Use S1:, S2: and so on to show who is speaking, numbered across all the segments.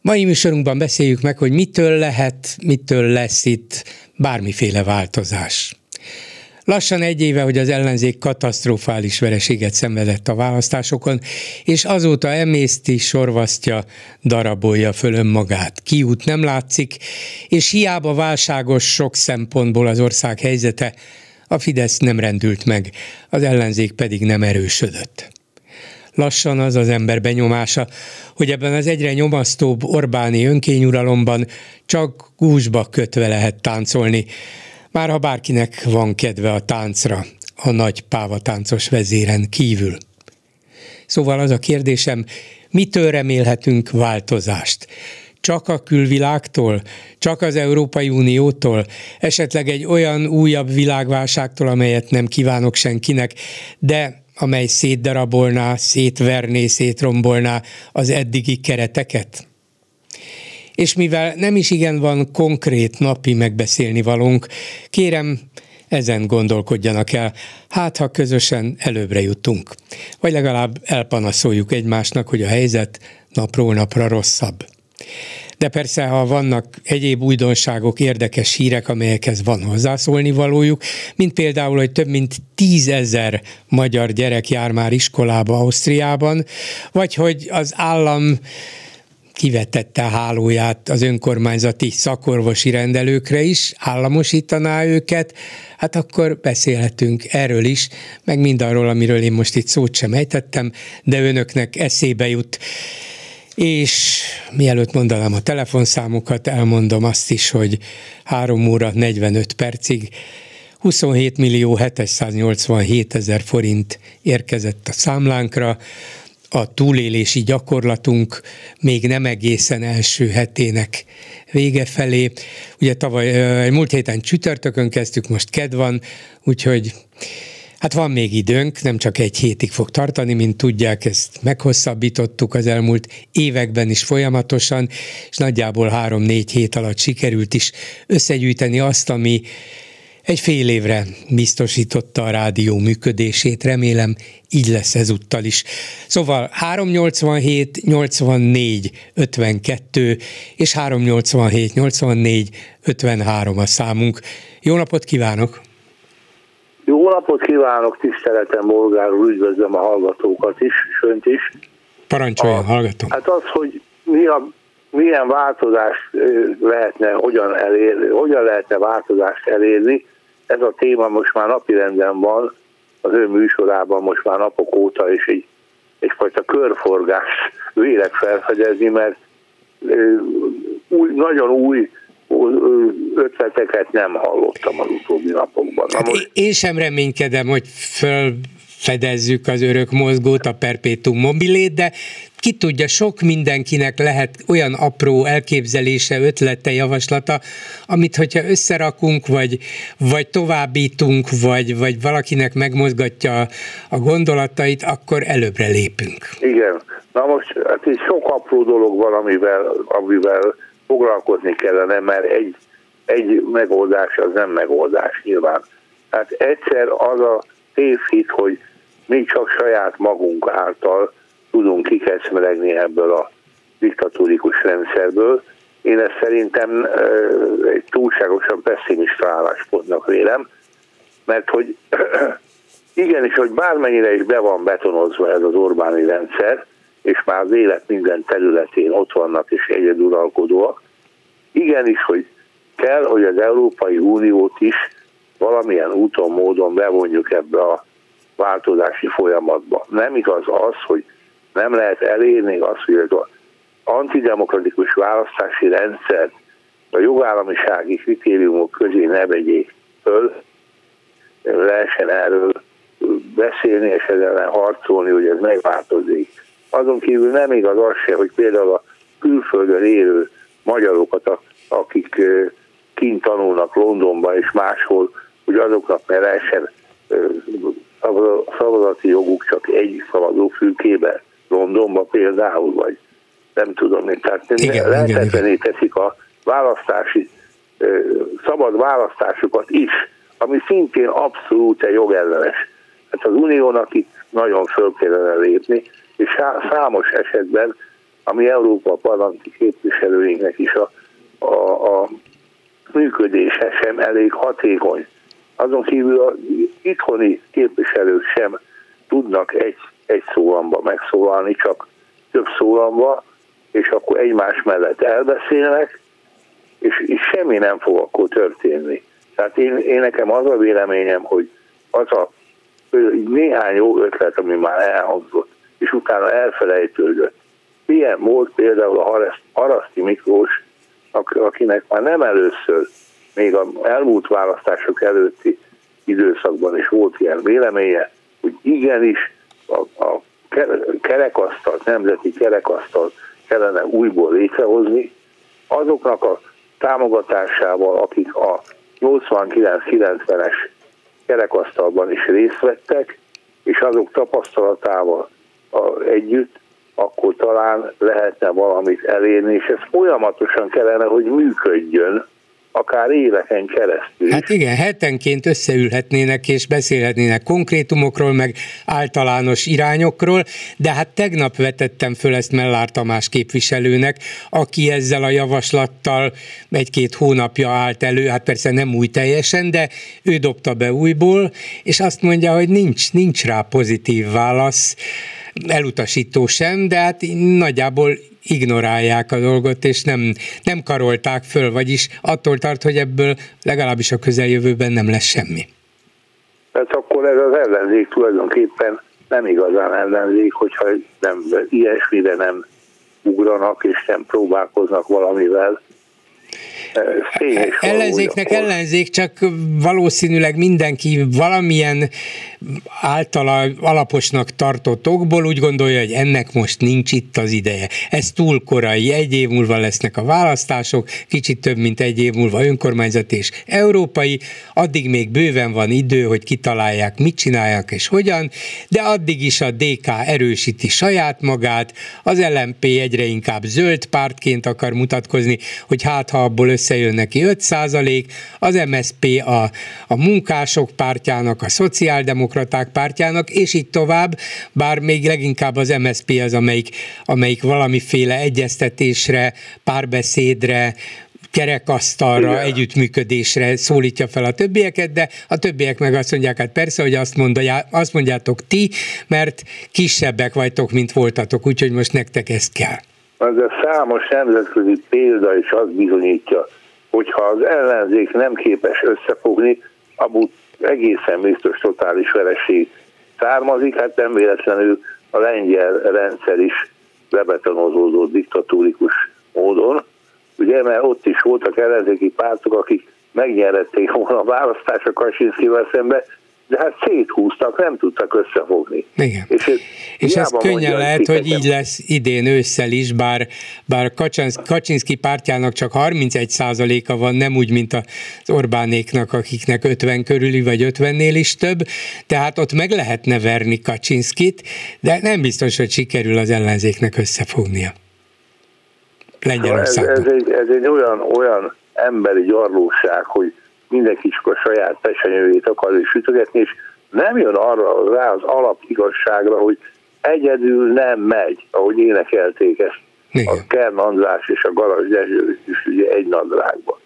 S1: Mai műsorunkban beszéljük meg, hogy mitől lehet, mitől lesz itt bármiféle változás. Lassan egy éve, hogy az ellenzék katasztrofális vereséget szenvedett a választásokon, és azóta emészti, sorvasztja, darabolja föl önmagát. Kiút nem látszik, és hiába válságos sok szempontból az ország helyzete, a Fidesz nem rendült meg, az ellenzék pedig nem erősödött. Lassan az az ember benyomása, hogy ebben az egyre nyomasztóbb Orbáni önkényuralomban csak gúzsba kötve lehet táncolni, már ha bárkinek van kedve a táncra, a nagy pávatáncos vezéren kívül. Szóval az a kérdésem, mitől remélhetünk változást? Csak a külvilágtól? Csak az Európai Uniótól? Esetleg egy olyan újabb világválságtól, amelyet nem kívánok senkinek, de amely szétdarabolná, szétverné, szétrombolná az eddigi kereteket? És mivel nem is igen van konkrét napi megbeszélni valónk, kérem, ezen gondolkodjanak el, hát ha közösen előbbre jutunk. Vagy legalább elpanaszoljuk egymásnak, hogy a helyzet napról napra rosszabb. De persze, ha vannak egyéb újdonságok, érdekes hírek, amelyekhez van hozzászólni valójuk, mint például, hogy több mint tízezer magyar gyerek jár már iskolába Ausztriában, vagy hogy az állam kivetette a hálóját az önkormányzati szakorvosi rendelőkre is, államosítaná őket, hát akkor beszélhetünk erről is, meg mindarról, amiről én most itt szót sem ejtettem, de önöknek eszébe jut. És mielőtt mondanám a telefonszámokat, elmondom azt is, hogy 3 óra 45 percig 27 millió 787 ezer forint érkezett a számlánkra, a túlélési gyakorlatunk még nem egészen első hetének vége felé. Ugye tavaly, múlt héten csütörtökön kezdtük, most ked van, úgyhogy Hát van még időnk, nem csak egy hétig fog tartani, mint tudják, ezt meghosszabbítottuk az elmúlt években is folyamatosan, és nagyjából három-négy hét alatt sikerült is összegyűjteni azt, ami egy fél évre biztosította a rádió működését, remélem így lesz ezúttal is. Szóval 387 84 52 és 387 84 53 a számunk. Jó napot kívánok!
S2: Jó napot kívánok, tiszteletem Bolgár úr, üdvözlöm a hallgatókat is, sönt is.
S1: Parancsoljon, hallgatom.
S2: Hát az, hogy mi a, milyen változást lehetne, hogyan, elérni, hogyan lehetne változást elérni, ez a téma most már napirenden van, az ő műsorában most már napok óta, és egy, egyfajta körforgás vélek felfedezni, mert új, nagyon új ötleteket nem hallottam az utóbbi napokban.
S1: Na hát most... Én sem reménykedem, hogy föl fedezzük az örök mozgót, a perpétum mobilét, de ki tudja, sok mindenkinek lehet olyan apró elképzelése, ötlete, javaslata, amit hogyha összerakunk, vagy, vagy továbbítunk, vagy, vagy valakinek megmozgatja a gondolatait, akkor előbbre lépünk.
S2: Igen. Na most hát itt sok apró dolog van, amivel, amivel foglalkozni kellene, mert egy, egy megoldás az nem megoldás nyilván. Hát egyszer az a tévhit, hogy mi csak saját magunk által tudunk kikeszmelegni ebből a diktatórikus rendszerből. Én ezt szerintem egy túlságosan pessimista álláspontnak vélem, mert hogy igenis, hogy bármennyire is be van betonozva ez az Orbáni rendszer, és már az élet minden területén ott vannak és egyeduralkodóak, igenis, hogy kell, hogy az Európai Uniót is valamilyen úton, módon bevonjuk ebbe a változási folyamatba. Nem igaz az, hogy nem lehet elérni azt, hogy az antidemokratikus választási rendszer a jogállamisági kritériumok közé ne vegyék föl, lehessen erről beszélni és ezzel harcolni, hogy ez megváltozik. Azon kívül nem igaz az se, hogy például a külföldön élő magyarokat, akik kint tanulnak Londonban és máshol, hogy azoknak ne lehessen szavazati joguk csak egy szavazófülkébe, Londonban például, vagy nem tudom én. Tehát lehetetlené teszik a választási, szabad választásokat is, ami szintén abszolút egy jogellenes. Hát az uniónak itt nagyon föl kellene lépni, és számos esetben, ami Európa parlamenti képviselőinknek is a, a, a működése sem elég hatékony. Azon kívül az itthoni képviselők sem tudnak egy, egy szólamba megszólalni, csak több szólamba, és akkor egymás mellett elbeszélnek, és, és semmi nem fog akkor történni. Tehát én, én nekem az a véleményem, hogy az a néhány jó ötlet, ami már elhangzott, és utána elfelejtődött. Ilyen volt például a Haraszti Miklós, akinek már nem először, még az elmúlt választások előtti időszakban is volt ilyen véleménye, hogy igenis a, a kerekasztalt, nemzeti kerekasztalt kellene újból létrehozni, azoknak a támogatásával, akik a 89-90-es kerekasztalban is részt vettek, és azok tapasztalatával együtt, akkor talán lehetne valamit elérni, és ez folyamatosan kellene, hogy működjön, akár éveken keresztül.
S1: Hát igen, hetenként összeülhetnének és beszélhetnének konkrétumokról, meg általános irányokról, de hát tegnap vetettem föl ezt Mellár Tamás képviselőnek, aki ezzel a javaslattal egy-két hónapja állt elő, hát persze nem új teljesen, de ő dobta be újból, és azt mondja, hogy nincs, nincs rá pozitív válasz, elutasító sem, de hát nagyjából ignorálják a dolgot, és nem, nem karolták föl, vagyis attól tart, hogy ebből legalábbis a közeljövőben nem lesz semmi.
S2: Tehát akkor ez az ellenzék tulajdonképpen nem igazán ellenzék, hogyha nem, ilyesmire nem ugranak és nem próbálkoznak valamivel,
S1: Ellenzéknek ellenzék, csak valószínűleg mindenki valamilyen általa alaposnak tartott okból úgy gondolja, hogy ennek most nincs itt az ideje. Ez túl korai, egy év múlva lesznek a választások, kicsit több, mint egy év múlva önkormányzat és európai, addig még bőven van idő, hogy kitalálják, mit csinálják és hogyan, de addig is a DK erősíti saját magát, az LMP egyre inkább zöld pártként akar mutatkozni, hogy hát ha abból összejön neki 5% az MSP a, a munkások pártjának, a szociáldemokraták pártjának, és így tovább, bár még leginkább az MSP az, amelyik, amelyik valamiféle egyeztetésre, párbeszédre, kerekasztalra, Igen. együttműködésre szólítja fel a többieket, de a többiek meg azt mondják, hát persze, hogy azt, mondja, azt mondjátok ti, mert kisebbek vagytok, mint voltatok, úgyhogy most nektek ez kell
S2: az a számos nemzetközi példa is azt bizonyítja, hogyha az ellenzék nem képes összefogni, abból egészen biztos totális vereség származik, hát nem véletlenül a lengyel rendszer is bebetonozódott diktatúrikus módon, ugye, mert ott is voltak ellenzéki pártok, akik megnyerették volna a választás a Kaczynszkivel szembe, de hát széthúztak, nem tudtak összefogni.
S1: Igen. És, és ez könnyen lehet, hogy így lesz idén ősszel is, bár, bár Kaczynszki pártjának csak 31 a van, nem úgy, mint az Orbánéknak, akiknek 50 körüli, vagy 50-nél is több, tehát ott meg lehetne verni Kaczynszkit, de nem biztos, hogy sikerül az ellenzéknek összefognia.
S2: Lengyelországban. Ez, ez, egy, ez egy olyan, olyan emberi gyarlóság, hogy mindenki csak a saját pesenyőjét akarja sütögetni, és nem jön arra rá az alapigazságra, hogy egyedül nem megy, ahogy énekelték ezt Igen. a Kern András és a Garas Dezső is ugye egy nadrágban.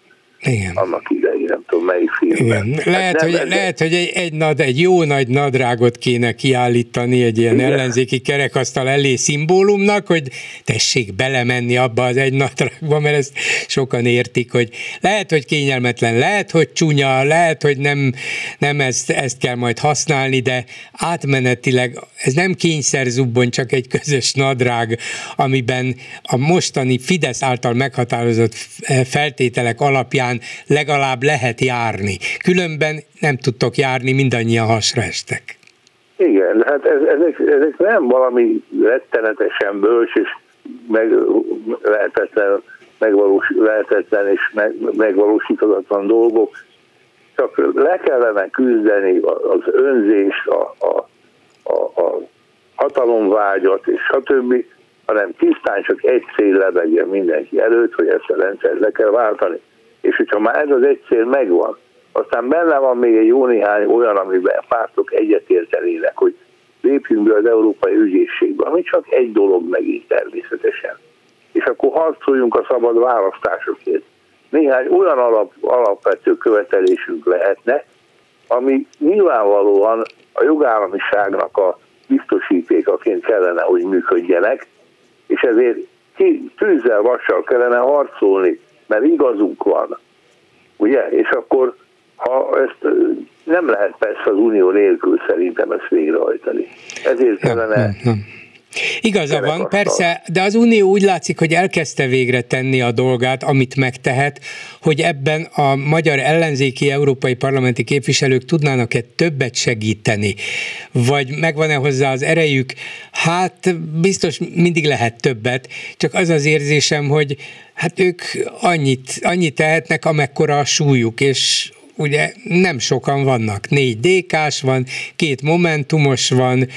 S2: Igen. Annak idején, nem tudom melyik filmben.
S1: Igen. Lehet, hát hogy, ez lehet, hogy egy, egy, nad, egy jó nagy nadrágot kéne kiállítani egy ilyen Igen. ellenzéki kerekasztal elé szimbólumnak, hogy tessék belemenni abba az egy nadrágba, mert ezt sokan értik, hogy lehet, hogy kényelmetlen, lehet, hogy csúnya, lehet, hogy nem, nem ezt, ezt kell majd használni, de átmenetileg ez nem kényszer zubbon, csak egy közös nadrág, amiben a mostani Fidesz által meghatározott feltételek alapján után legalább lehet járni. Különben nem tudtok járni, mindannyian hasra estek.
S2: Igen, hát ez, ezek, ezek nem valami rettenetesen bölcs és meg lehetetlen megvalós, lehetetlen és meg, megvalósíthatatlan dolgok, csak le kellene küzdeni az önzést, a, a, a, a hatalomvágyat és stb., hanem tisztán csak egy cél lebegjen mindenki előtt, hogy ezt a rendszert le kell váltani. És hogyha már ez az egy cél megvan, aztán benne van még egy jó néhány olyan, amiben pártok egyetértenének, hogy lépjünk be az Európai Ügyészségbe, ami csak egy dolog megint természetesen. És akkor harcoljunk a szabad választásokért. Néhány olyan alap, alapvető követelésünk lehetne, ami nyilvánvalóan a jogállamiságnak a biztosítékaként kellene, hogy működjenek, és ezért tűzzel, vassal kellene harcolni, mert igazunk van. Ugye? És akkor ha ezt nem lehet persze az unió nélkül szerintem ezt végrehajtani. Ezért kellene... Nem, nem, nem
S1: Igaza van, persze, de az Unió úgy látszik, hogy elkezdte végre tenni a dolgát, amit megtehet, hogy ebben a magyar ellenzéki európai parlamenti képviselők tudnának-e többet segíteni, vagy megvan-e hozzá az erejük? Hát biztos mindig lehet többet, csak az az érzésem, hogy hát ők annyit, annyit tehetnek, amekkora a súlyuk, és ugye nem sokan vannak. Négy DK-s van, két Momentumos van,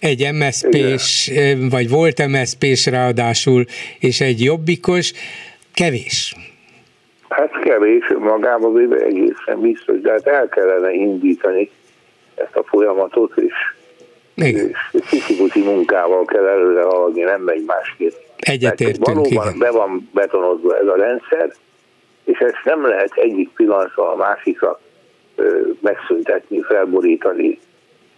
S1: egy MSZP-s, vagy volt MSZP-s ráadásul, és egy jobbikos, kevés.
S2: Hát kevés, magában véve egészen biztos, de hát el kellene indítani ezt a folyamatot, és, igen. és munkával kell előre haladni, nem megy másképp.
S1: Egyetértünk,
S2: valóban igen. be van betonozva ez a rendszer, és ezt nem lehet egyik pillanatra a másikra megszüntetni, felborítani,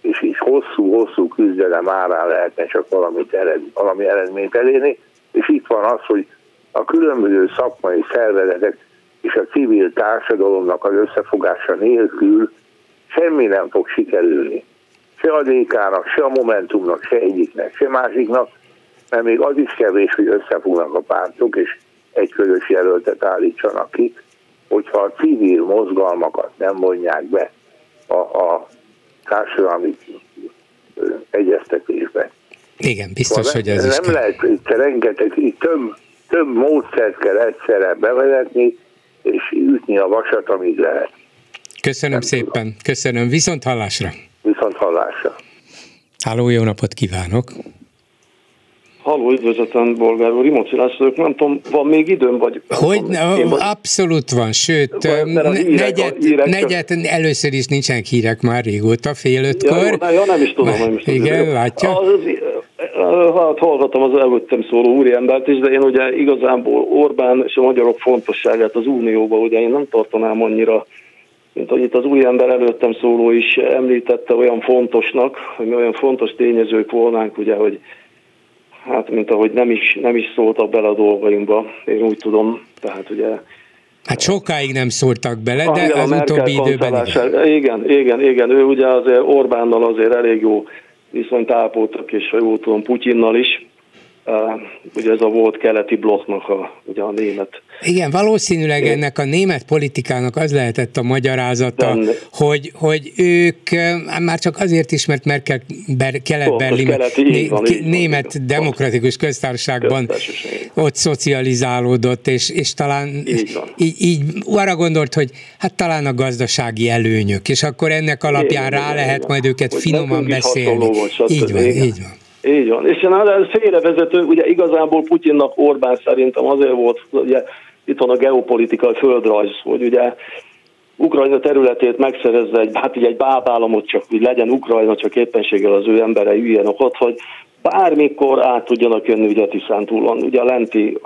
S2: és így hosszú-hosszú küzdelem árán lehetne csak valamit ered, valami eredményt elérni, és itt van az, hogy a különböző szakmai szervezetek és a civil társadalomnak az összefogása nélkül semmi nem fog sikerülni. Se a DK-nak, se a Momentumnak, se egyiknek, se másiknak, mert még az is kevés, hogy összefognak a pártok, és egy közös jelöltet állítsanak ki, hogyha a civil mozgalmakat nem vonják be a, a társadalmi egyeztetésbe.
S1: Igen, biztos, szóval hogy ez
S2: nem
S1: is
S2: Nem lehet, itt rengeteg, itt több, több módszert kell egyszerre bevezetni, és ütni a vasat, amíg lehet.
S1: Köszönöm nem szépen, tudom. köszönöm. Viszont hallásra.
S2: Viszont hallásra.
S1: Háló, jó napot kívánok!
S3: Halló, üdvözletem, bolgár úr, Imoci László, nem tudom, van még időm, vagy...
S1: Hogy, van, vagy, abszolút van, sőt, negyed, negyed, először is nincsenek hírek már régóta, fél ötkor.
S3: Ja, ja, nem is tudom, nem is
S1: tudom. Igen, jó. látja? Az,
S3: hát hallgatom az előttem szóló úriembert is, de én ugye igazából Orbán és a magyarok fontosságát az Unióba, ugye én nem tartanám annyira mint ahogy itt az új ember előttem szóló is említette, olyan fontosnak, hogy mi olyan fontos tényezők volnánk, ugye, hogy hát mint ahogy nem is, nem is szóltak bele a dolgainkba, én úgy tudom, tehát ugye
S1: Hát sokáig nem szóltak bele, de az utóbbi időben
S3: igen. Igen, igen, igen, ő ugye azért Orbánnal azért elég jó viszonyt ápoltak, és ha jól tudom, Putyinnal is, Uh, ugye ez a volt keleti blokknak a, ugye a német.
S1: Igen, valószínűleg ennek a német politikának az lehetett a magyarázata, De, hogy, hogy ők már csak azért is, mert Merkel ber, kelet-berlin né, német van, demokratikus köztársaságban ott szocializálódott, és, és talán így, így, így arra gondolt, hogy hát talán a gazdasági előnyök, és akkor ennek alapján igen, rá lehet majd őket finoman beszélni. Volt, így van, így van.
S3: Így van. És ez félrevezető, ugye igazából Putyinnak Orbán szerintem azért volt, ugye itt van a geopolitikai földrajz, hogy ugye Ukrajna területét megszerezze egy, hát egy bábállamot, csak hogy legyen Ukrajna, csak éppenséggel az ő emberei üljenek ott, hogy bármikor át tudjanak jönni ugye Tiszántúlon, ugye a lenti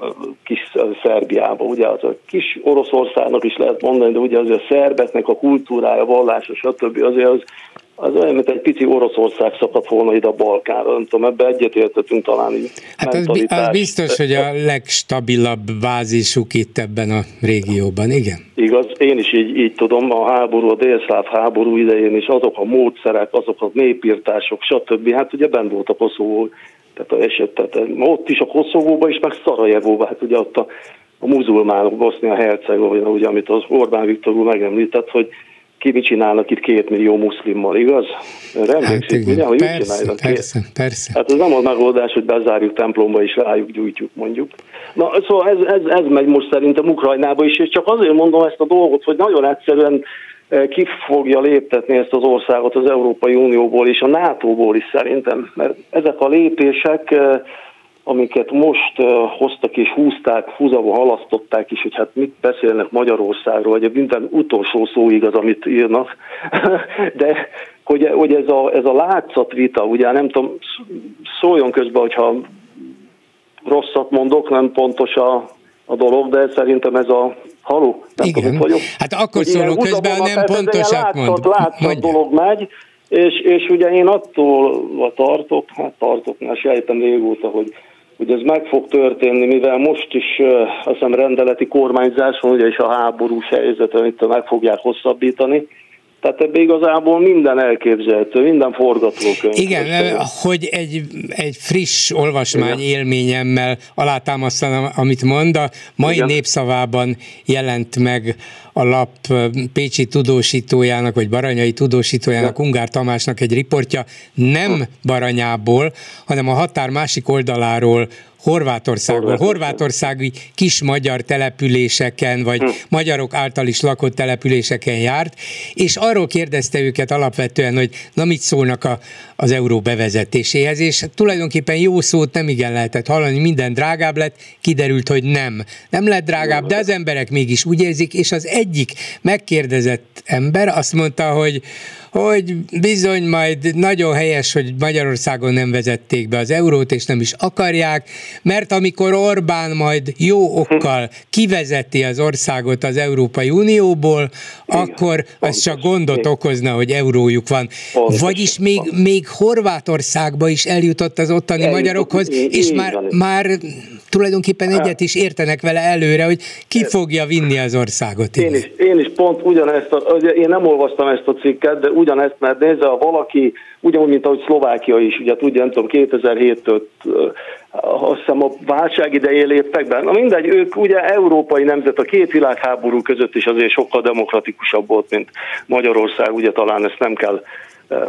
S3: kis Szerbiába, ugye az a kis Oroszországnak is lehet mondani, de ugye azért a szerbeknek a kultúrája, vallása, stb. azért az az olyan, mint egy pici Oroszország szakadt volna ide a Balkánra, nem tudom, ebbe egyetértettünk talán így.
S1: Hát az, az biztos, hogy a legstabilabb bázisuk itt ebben a régióban, igen?
S3: Igaz, én is így, így tudom, a háború, a délszláv háború idején is azok a módszerek, azok a népírtások, stb. Hát ugye bent volt a Koszovó, tehát a eset, tehát ott is a Koszovóban is, meg Szarajevóban, hát ugye ott a, a muzulmánok, Bosznia-Hercegovina, ugye, amit az Orbán Viktor úr megemlített, hogy ki mit csinálnak itt két millió muszlimmal, igaz?
S1: hát igen, ugye, hogy persze, mit persze, persze.
S3: Hát ez nem az megoldás, hogy bezárjuk templomba és rájuk gyújtjuk, mondjuk. Na, szóval ez, ez, ez megy most szerintem Ukrajnába is, és csak azért mondom ezt a dolgot, hogy nagyon egyszerűen eh, ki fogja léptetni ezt az országot az Európai Unióból és a NATO-ból is szerintem, mert ezek a lépések eh, amiket most hoztak és húzták, húzava halasztották is, hogy hát mit beszélnek Magyarországról, vagy minden utolsó szó igaz, amit írnak, de hogy, hogy ez, a, ez a látszatvita, ugye nem tudom, szóljon közben, hogyha rosszat mondok, nem pontos a, a dolog, de szerintem ez a haló,
S1: nem Igen. tudom, vagyok. Hát akkor szólok közben, nem pontosak mond.
S3: Látszat dolog megy, és, és ugye én attól tartok, hát tartok, mert sejtem régóta, hogy hogy ez meg fog történni, mivel most is azt hiszem rendeleti kormányzás van, ugye és a háborús helyzet, amit meg fogják hosszabbítani, tehát ebbe igazából minden elképzelhető, minden forgatókönyv.
S1: Igen, hogy egy, egy friss olvasmány Igen. élményemmel alátámasztanám, amit mond, a mai Igen. népszavában jelent meg a lap Pécsi tudósítójának, vagy Baranyai tudósítójának, Ungár Tamásnak egy riportja, nem Baranyából, hanem a határ másik oldaláról Horvátországból, horvátországi kis magyar településeken, vagy hm. magyarok által is lakott településeken járt, és arról kérdezte őket alapvetően, hogy na mit szólnak a, az euró bevezetéséhez, és tulajdonképpen jó szót nem igen lehetett hallani, minden drágább lett, kiderült, hogy nem. Nem lett drágább, de az emberek mégis úgy érzik, és az egyik megkérdezett ember azt mondta, hogy hogy bizony majd nagyon helyes, hogy Magyarországon nem vezették be az eurót, és nem is akarják, mert amikor Orbán majd jó okkal kivezeti az országot az Európai Unióból, Igen, akkor az csak gondot Igen. okozna, hogy eurójuk van. Pontos, Vagyis még, még Horvátországba is eljutott az ottani Eljutott, magyarokhoz, és már, már tulajdonképpen egyet is értenek vele előre, hogy ki fogja vinni az országot.
S3: Én is, én is pont ugyanezt, a, én nem olvastam ezt a cikket, de ugyanezt, mert nézze, ha valaki, ugyanúgy, mint ahogy Szlovákia is, ugye tudja, nem tudom, 2007-től azt hiszem a válság idején léptek be. Na mindegy, ők ugye európai nemzet, a két világháború között is azért sokkal demokratikusabb volt, mint Magyarország, ugye talán ezt nem kell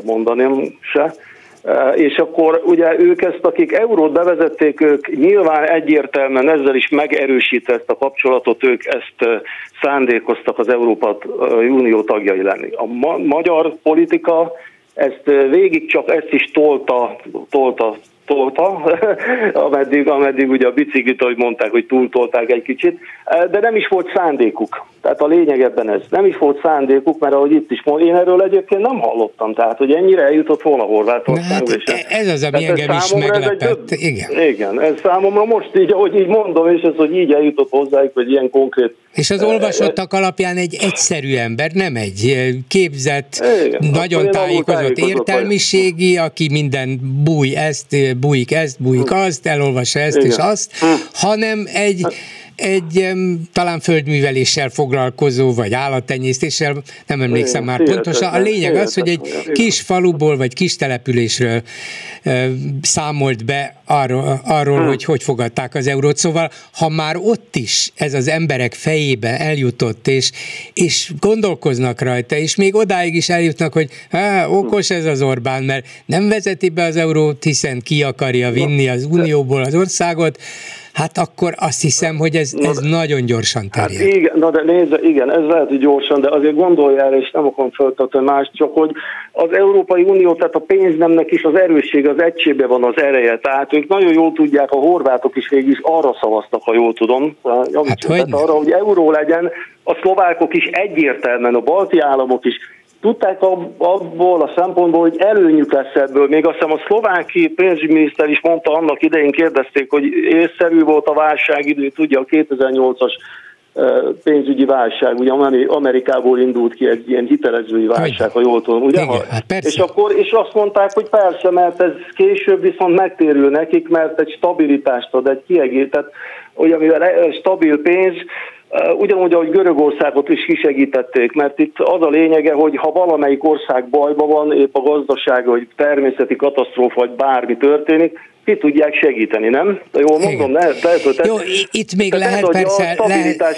S3: mondani se. És akkor ugye ők ezt, akik eurót bevezették, ők nyilván egyértelműen ezzel is megerősített ezt a kapcsolatot, ők ezt szándékoztak az Európa Unió tagjai lenni. A ma- magyar politika ezt végig csak ezt is tolta, tolta tolta, ameddig, ameddig ugye a biciklit, ahogy mondták, hogy túltolták egy kicsit, de nem is volt szándékuk. Tehát a lényeg ebben ez. Nem is volt szándékuk, mert ahogy itt is mondom, én erről egyébként nem hallottam, tehát hogy ennyire eljutott volna Horvátország.
S1: Hát, ez az, ami engem is meglepett. Egy,
S3: igen. igen, ez számomra most így, ahogy így mondom, és ez, hogy így eljutott hozzájuk, hogy ilyen konkrét
S1: és az olvasottak alapján egy egyszerű ember, nem egy képzett, Igen, nagyon tájékozott értelmiségi, aki minden búj ezt, bújik ezt, bújik hm. azt, elolvassa ezt Igen. és azt, hm. hanem egy hát- egy talán földműveléssel foglalkozó, vagy állattenyésztéssel, nem emlékszem már pontosan. A lényeg az, hogy egy kis faluból, vagy kis településről számolt be arról, arról hmm. hogy hogy fogadták az eurót. Szóval, ha már ott is ez az emberek fejébe eljutott, és, és gondolkoznak rajta, és még odáig is eljutnak, hogy há, okos ez az Orbán, mert nem vezeti be az eurót, hiszen ki akarja vinni az Unióból az országot, hát akkor azt hiszem, hogy ez, ez na, nagyon gyorsan hát terjed.
S3: Hát igen, na de nézze, igen, ez lehet, hogy gyorsan, de azért gondolj erre, és nem akarom föltetni más, csak hogy az Európai Unió, tehát a pénznemnek is az erősség, az egységbe van az ereje, tehát ők nagyon jól tudják, a horvátok is végig is arra szavaztak, ha jól tudom, hát, hogy arra, hogy euró legyen, a szlovákok is egyértelműen, a balti államok is tudták abból a szempontból, hogy előnyük lesz ebből. Még azt hiszem a szlováki pénzügyminiszter is mondta annak idején, kérdezték, hogy észszerű volt a válságidő, tudja a 2008-as pénzügyi válság, ugye Amerikából indult ki egy ilyen hitelezői válság, ha jól tudom, ugye? Igen, hát persze. És akkor és azt mondták, hogy persze, mert ez később viszont megtérül nekik, mert egy stabilitást ad, egy kiegészített, hogy mivel stabil pénz, Ugyanúgy, ahogy Görögországot is kisegítették, mert itt az a lényege, hogy ha valamelyik ország bajban van, épp a gazdaság, vagy természeti katasztrófa, vagy bármi történik, ki tudják segíteni, nem? Jól mondom, lehet, lehet,
S1: hogy... Jó, itt még lehet ez, persze, lehet,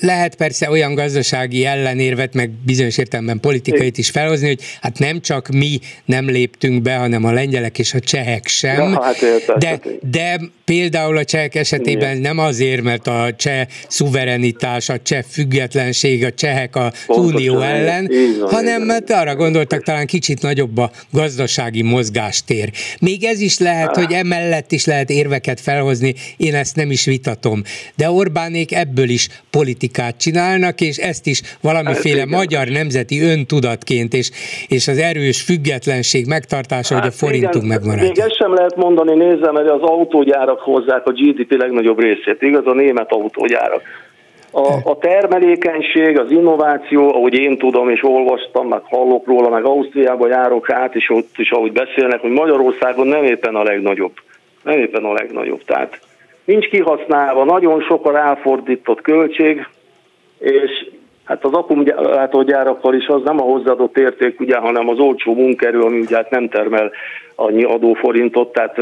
S1: lehet persze olyan gazdasági ellenérvet, meg bizonyos értelemben politikait is felhozni, hogy hát nem csak mi nem léptünk be, hanem a lengyelek és a csehek sem, ja, hát de, de például a csehek esetében Igen. nem azért, mert a cseh szuverenitás, a cseh függetlenség, a csehek a unió ellen, van, hanem mert arra gondoltak talán kicsit nagyobb a gazdasági mozgástér. Még ez is lehet, hogy emellett is lehet érveket felhozni, én ezt nem is vitatom. De Orbánék ebből is politikát csinálnak, és ezt is valamiféle hát, magyar nemzeti öntudatként, és, és az erős függetlenség megtartása, hát, hogy a forintunk megmarad.
S3: Még ezt sem lehet mondani, nézzem, mert az autógyárak hozzák a GDP legnagyobb részét, igaz, a német autógyárak. A, a termelékenység, az innováció, ahogy én tudom és olvastam, meg hallok róla, meg Ausztriába járok át, és ott is ahogy beszélnek, hogy Magyarországon nem éppen a legnagyobb. Nem éppen a legnagyobb. Tehát nincs kihasználva, nagyon sok a ráfordított költség, és hát az akkumulátorgyárakkal is az nem a hozzáadott érték, ugye, hanem az olcsó munkerő, ami ugye hát nem termel annyi adóforintot, tehát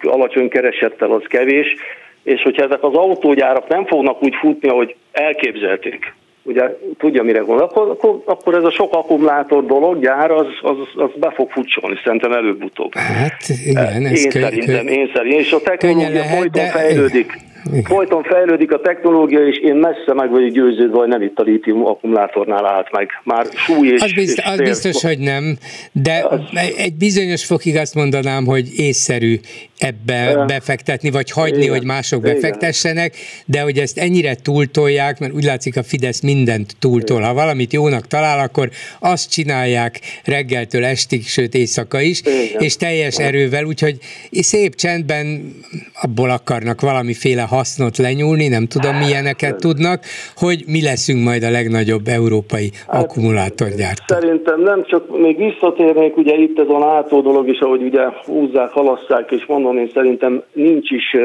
S3: alacsony keresettel az kevés, és hogyha ezek az autógyárak nem fognak úgy futni, ahogy elképzelték, ugye tudja mire gondol, akkor, akkor, akkor ez a sok akkumulátor dolog, gyár, az, az, az be fog futsolni, szerintem előbb-utóbb.
S1: Hát igen, ez
S3: én kö, szerintem, kö, én szerintem, és a technológia folyton de, fejlődik. Igen. Folyton fejlődik a technológia, és én messze meg vagyok győződve, hogy nem itt a lítium akkumulátornál állt meg. Már súly és...
S1: Az, bizt, és az biztos, hogy nem, de az... egy bizonyos fokig azt mondanám, hogy észszerű ebbe befektetni, vagy hagyni, Igen. hogy mások befektessenek, de hogy ezt ennyire túltolják, mert úgy látszik a Fidesz mindent túltol. Ha valamit jónak talál, akkor azt csinálják reggeltől estig, sőt éjszaka is, Igen. és teljes erővel, úgyhogy szép csendben abból akarnak valamiféle hasznot lenyúlni, nem tudom milyeneket tudnak, hogy mi leszünk majd a legnagyobb európai hát, akkumulátorgyártó.
S3: Szerintem nem csak, még visszatérnék, ugye itt ez a NATO dolog is, ahogy ugye húzzák, halasszák, és mondom, én szerintem nincs is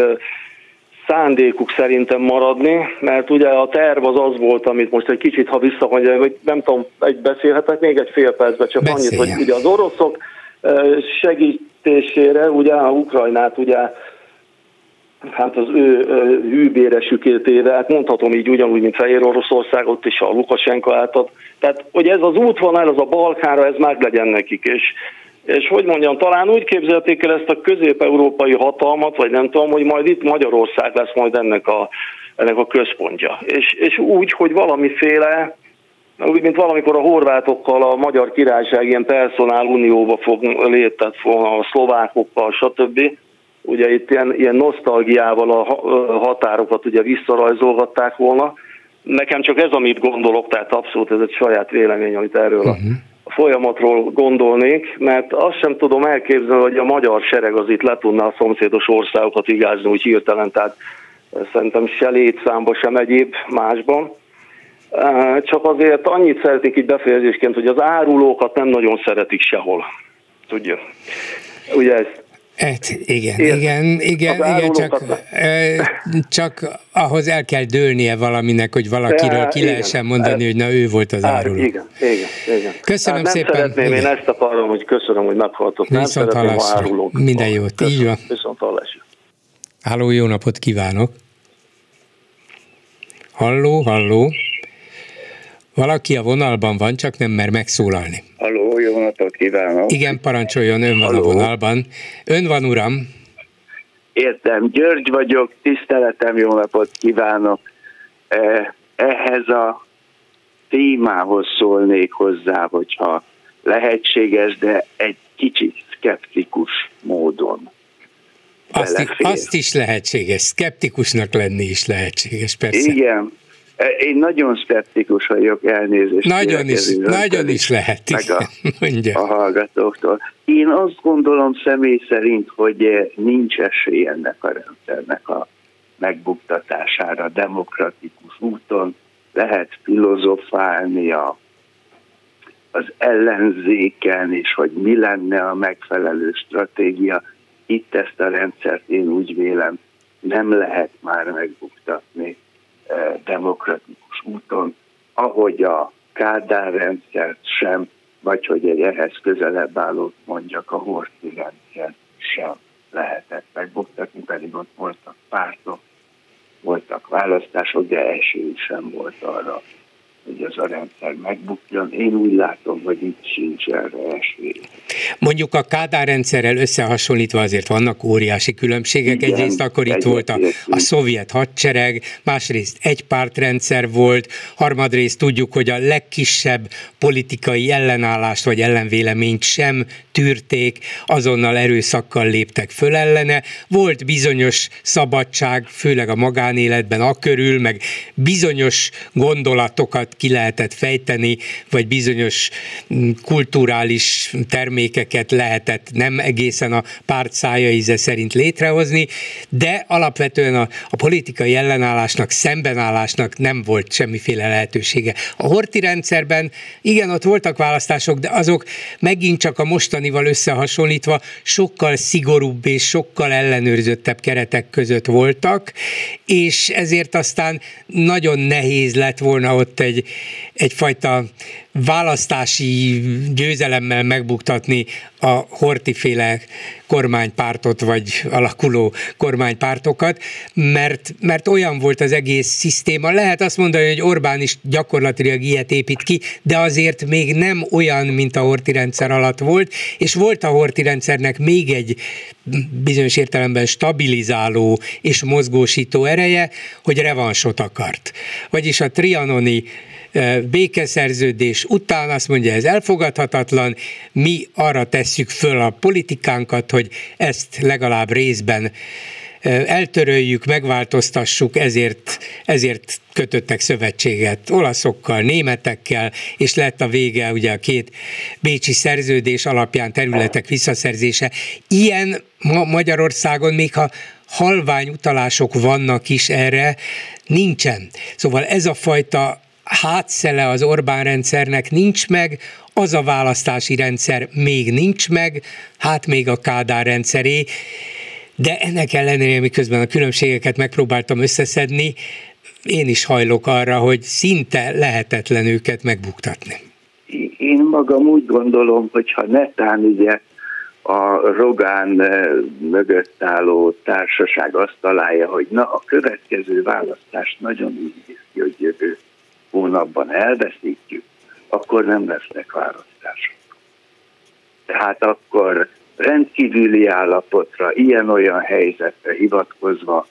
S3: szándékuk szerintem maradni, mert ugye a terv az az volt, amit most egy kicsit, ha visszamondja, hogy nem tudom, egy beszélhetek még egy fél percben, csak Beszéljen. annyit, hogy ugye az oroszok segítésére, ugye a Ukrajnát ugye hát az ő hűbéresükét éve, hát mondhatom így ugyanúgy, mint Fehér Oroszországot is a Lukasenko által. Tehát, hogy ez az útvonal, az a Balkára, ez meg legyen nekik, és és hogy mondjam, talán úgy képzelték el ezt a közép-európai hatalmat, vagy nem tudom, hogy majd itt Magyarország lesz majd ennek a, ennek a központja. És, és úgy, hogy valamiféle, úgy, mint valamikor a horvátokkal a magyar királyság ilyen personál unióba fog létet volna a szlovákokkal, stb. Ugye itt ilyen, ilyen nosztalgiával a határokat ugye visszarajzolhatták volna. Nekem csak ez, amit gondolok, tehát abszolút ez egy saját vélemény, amit erről uh-huh folyamatról gondolnék, mert azt sem tudom elképzelni, hogy a magyar sereg az itt le tudná a szomszédos országokat igázni úgy hirtelen, tehát szerintem se létszámba, sem egyéb másban. Csak azért annyit szeretnék itt befejezésként, hogy az árulókat nem nagyon szeretik sehol. Tudja. Ugye ezt
S1: Hát igen, Ér, igen, igen, igen, csak, csak ahhoz el kell dőlnie valaminek, hogy valakiről ki igen, lehessen mondani, hogy na ő volt az áruló.
S3: Igen, igen, igen.
S1: Köszönöm
S3: hát nem
S1: szépen.
S3: szeretném, igen. én ezt akarom, hogy köszönöm, hogy meghallgatok. Nem
S1: Viszont szeretném árulók. Minden jót, köszönöm. így van.
S3: Viszont hallásra.
S1: Halló, jó napot kívánok. Halló, halló. Valaki a vonalban van, csak nem mer megszólalni.
S4: Jó napot kívánok!
S1: Igen, parancsoljon, ön van Halló. a vonalban. Ön van, uram?
S4: Értem, György vagyok, tiszteletem, jó napot kívánok! E, ehhez a témához szólnék hozzá, hogyha lehetséges, de egy kicsit szkeptikus módon.
S1: Azt, azt is lehetséges, szkeptikusnak lenni is lehetséges, persze.
S4: Igen, én nagyon szkeptikus vagyok, elnézést.
S1: Nagyon is, nagyon is lehet.
S4: Meg a, a hallgatóktól. Én azt gondolom személy szerint, hogy nincs esély ennek a rendszernek a megbuktatására demokratikus úton. Lehet filozofálni a, az ellenzéken, és hogy mi lenne a megfelelő stratégia. Itt ezt a rendszert én úgy vélem nem lehet már megbuktatni demokratikus úton, ahogy a Kádár rendszert sem, vagy hogy egy ehhez közelebb állót mondjak, a Horthy rendszer sem. lehetett megbuktatni, pedig ott voltak pártok, voltak választások, de esély sem volt arra, hogy az a rendszer megbukjon. Én úgy látom, hogy itt sincs erre esély.
S1: Mondjuk a Kádár rendszerrel összehasonlítva azért vannak óriási különbségek. Igen, Egyrészt akkor itt volt a, a szovjet hadsereg, másrészt egy pártrendszer volt, harmadrészt tudjuk, hogy a legkisebb politikai ellenállást vagy ellenvéleményt sem tűrték, azonnal erőszakkal léptek föl ellene. Volt bizonyos szabadság, főleg a magánéletben a körül, meg bizonyos gondolatokat ki lehetett fejteni, vagy bizonyos mm, kulturális termékeket lehetett nem egészen a párt szája íze szerint létrehozni, de alapvetően a, a politikai ellenállásnak, szembenállásnak nem volt semmiféle lehetősége. A horti rendszerben igen, ott voltak választások, de azok megint csak a mostanival összehasonlítva sokkal szigorúbb és sokkal ellenőrzöttebb keretek között voltak, és ezért aztán nagyon nehéz lett volna ott egy, egyfajta választási győzelemmel megbuktatni a hortiféle kormánypártot, vagy alakuló kormánypártokat, mert, mert olyan volt az egész szisztéma. Lehet azt mondani, hogy Orbán is gyakorlatilag ilyet épít ki, de azért még nem olyan, mint a horti rendszer alatt volt, és volt a horti rendszernek még egy bizonyos értelemben stabilizáló és mozgósító ereje, hogy revansot akart. Vagyis a trianoni békeszerződés után azt mondja, ez elfogadhatatlan, mi arra tesszük föl a politikánkat, hogy ezt legalább részben eltöröljük, megváltoztassuk, ezért, ezért kötöttek szövetséget olaszokkal, németekkel, és lett a vége ugye a két bécsi szerződés alapján területek visszaszerzése. Ilyen ma Magyarországon még ha halvány utalások vannak is erre, nincsen. Szóval ez a fajta hátszele az Orbán rendszernek nincs meg, az a választási rendszer még nincs meg, hát még a Kádár rendszeré, de ennek ellenére, miközben a különbségeket megpróbáltam összeszedni, én is hajlok arra, hogy szinte lehetetlen őket megbuktatni.
S4: Én magam úgy gondolom, hogy ha netán ugye a Rogán eh, mögött álló társaság azt találja, hogy na a következő választást nagyon úgy néz ki, hogy jövő hónapban elveszítjük, akkor nem lesznek választások. Tehát akkor rendkívüli állapotra, ilyen-olyan helyzetre hivatkozva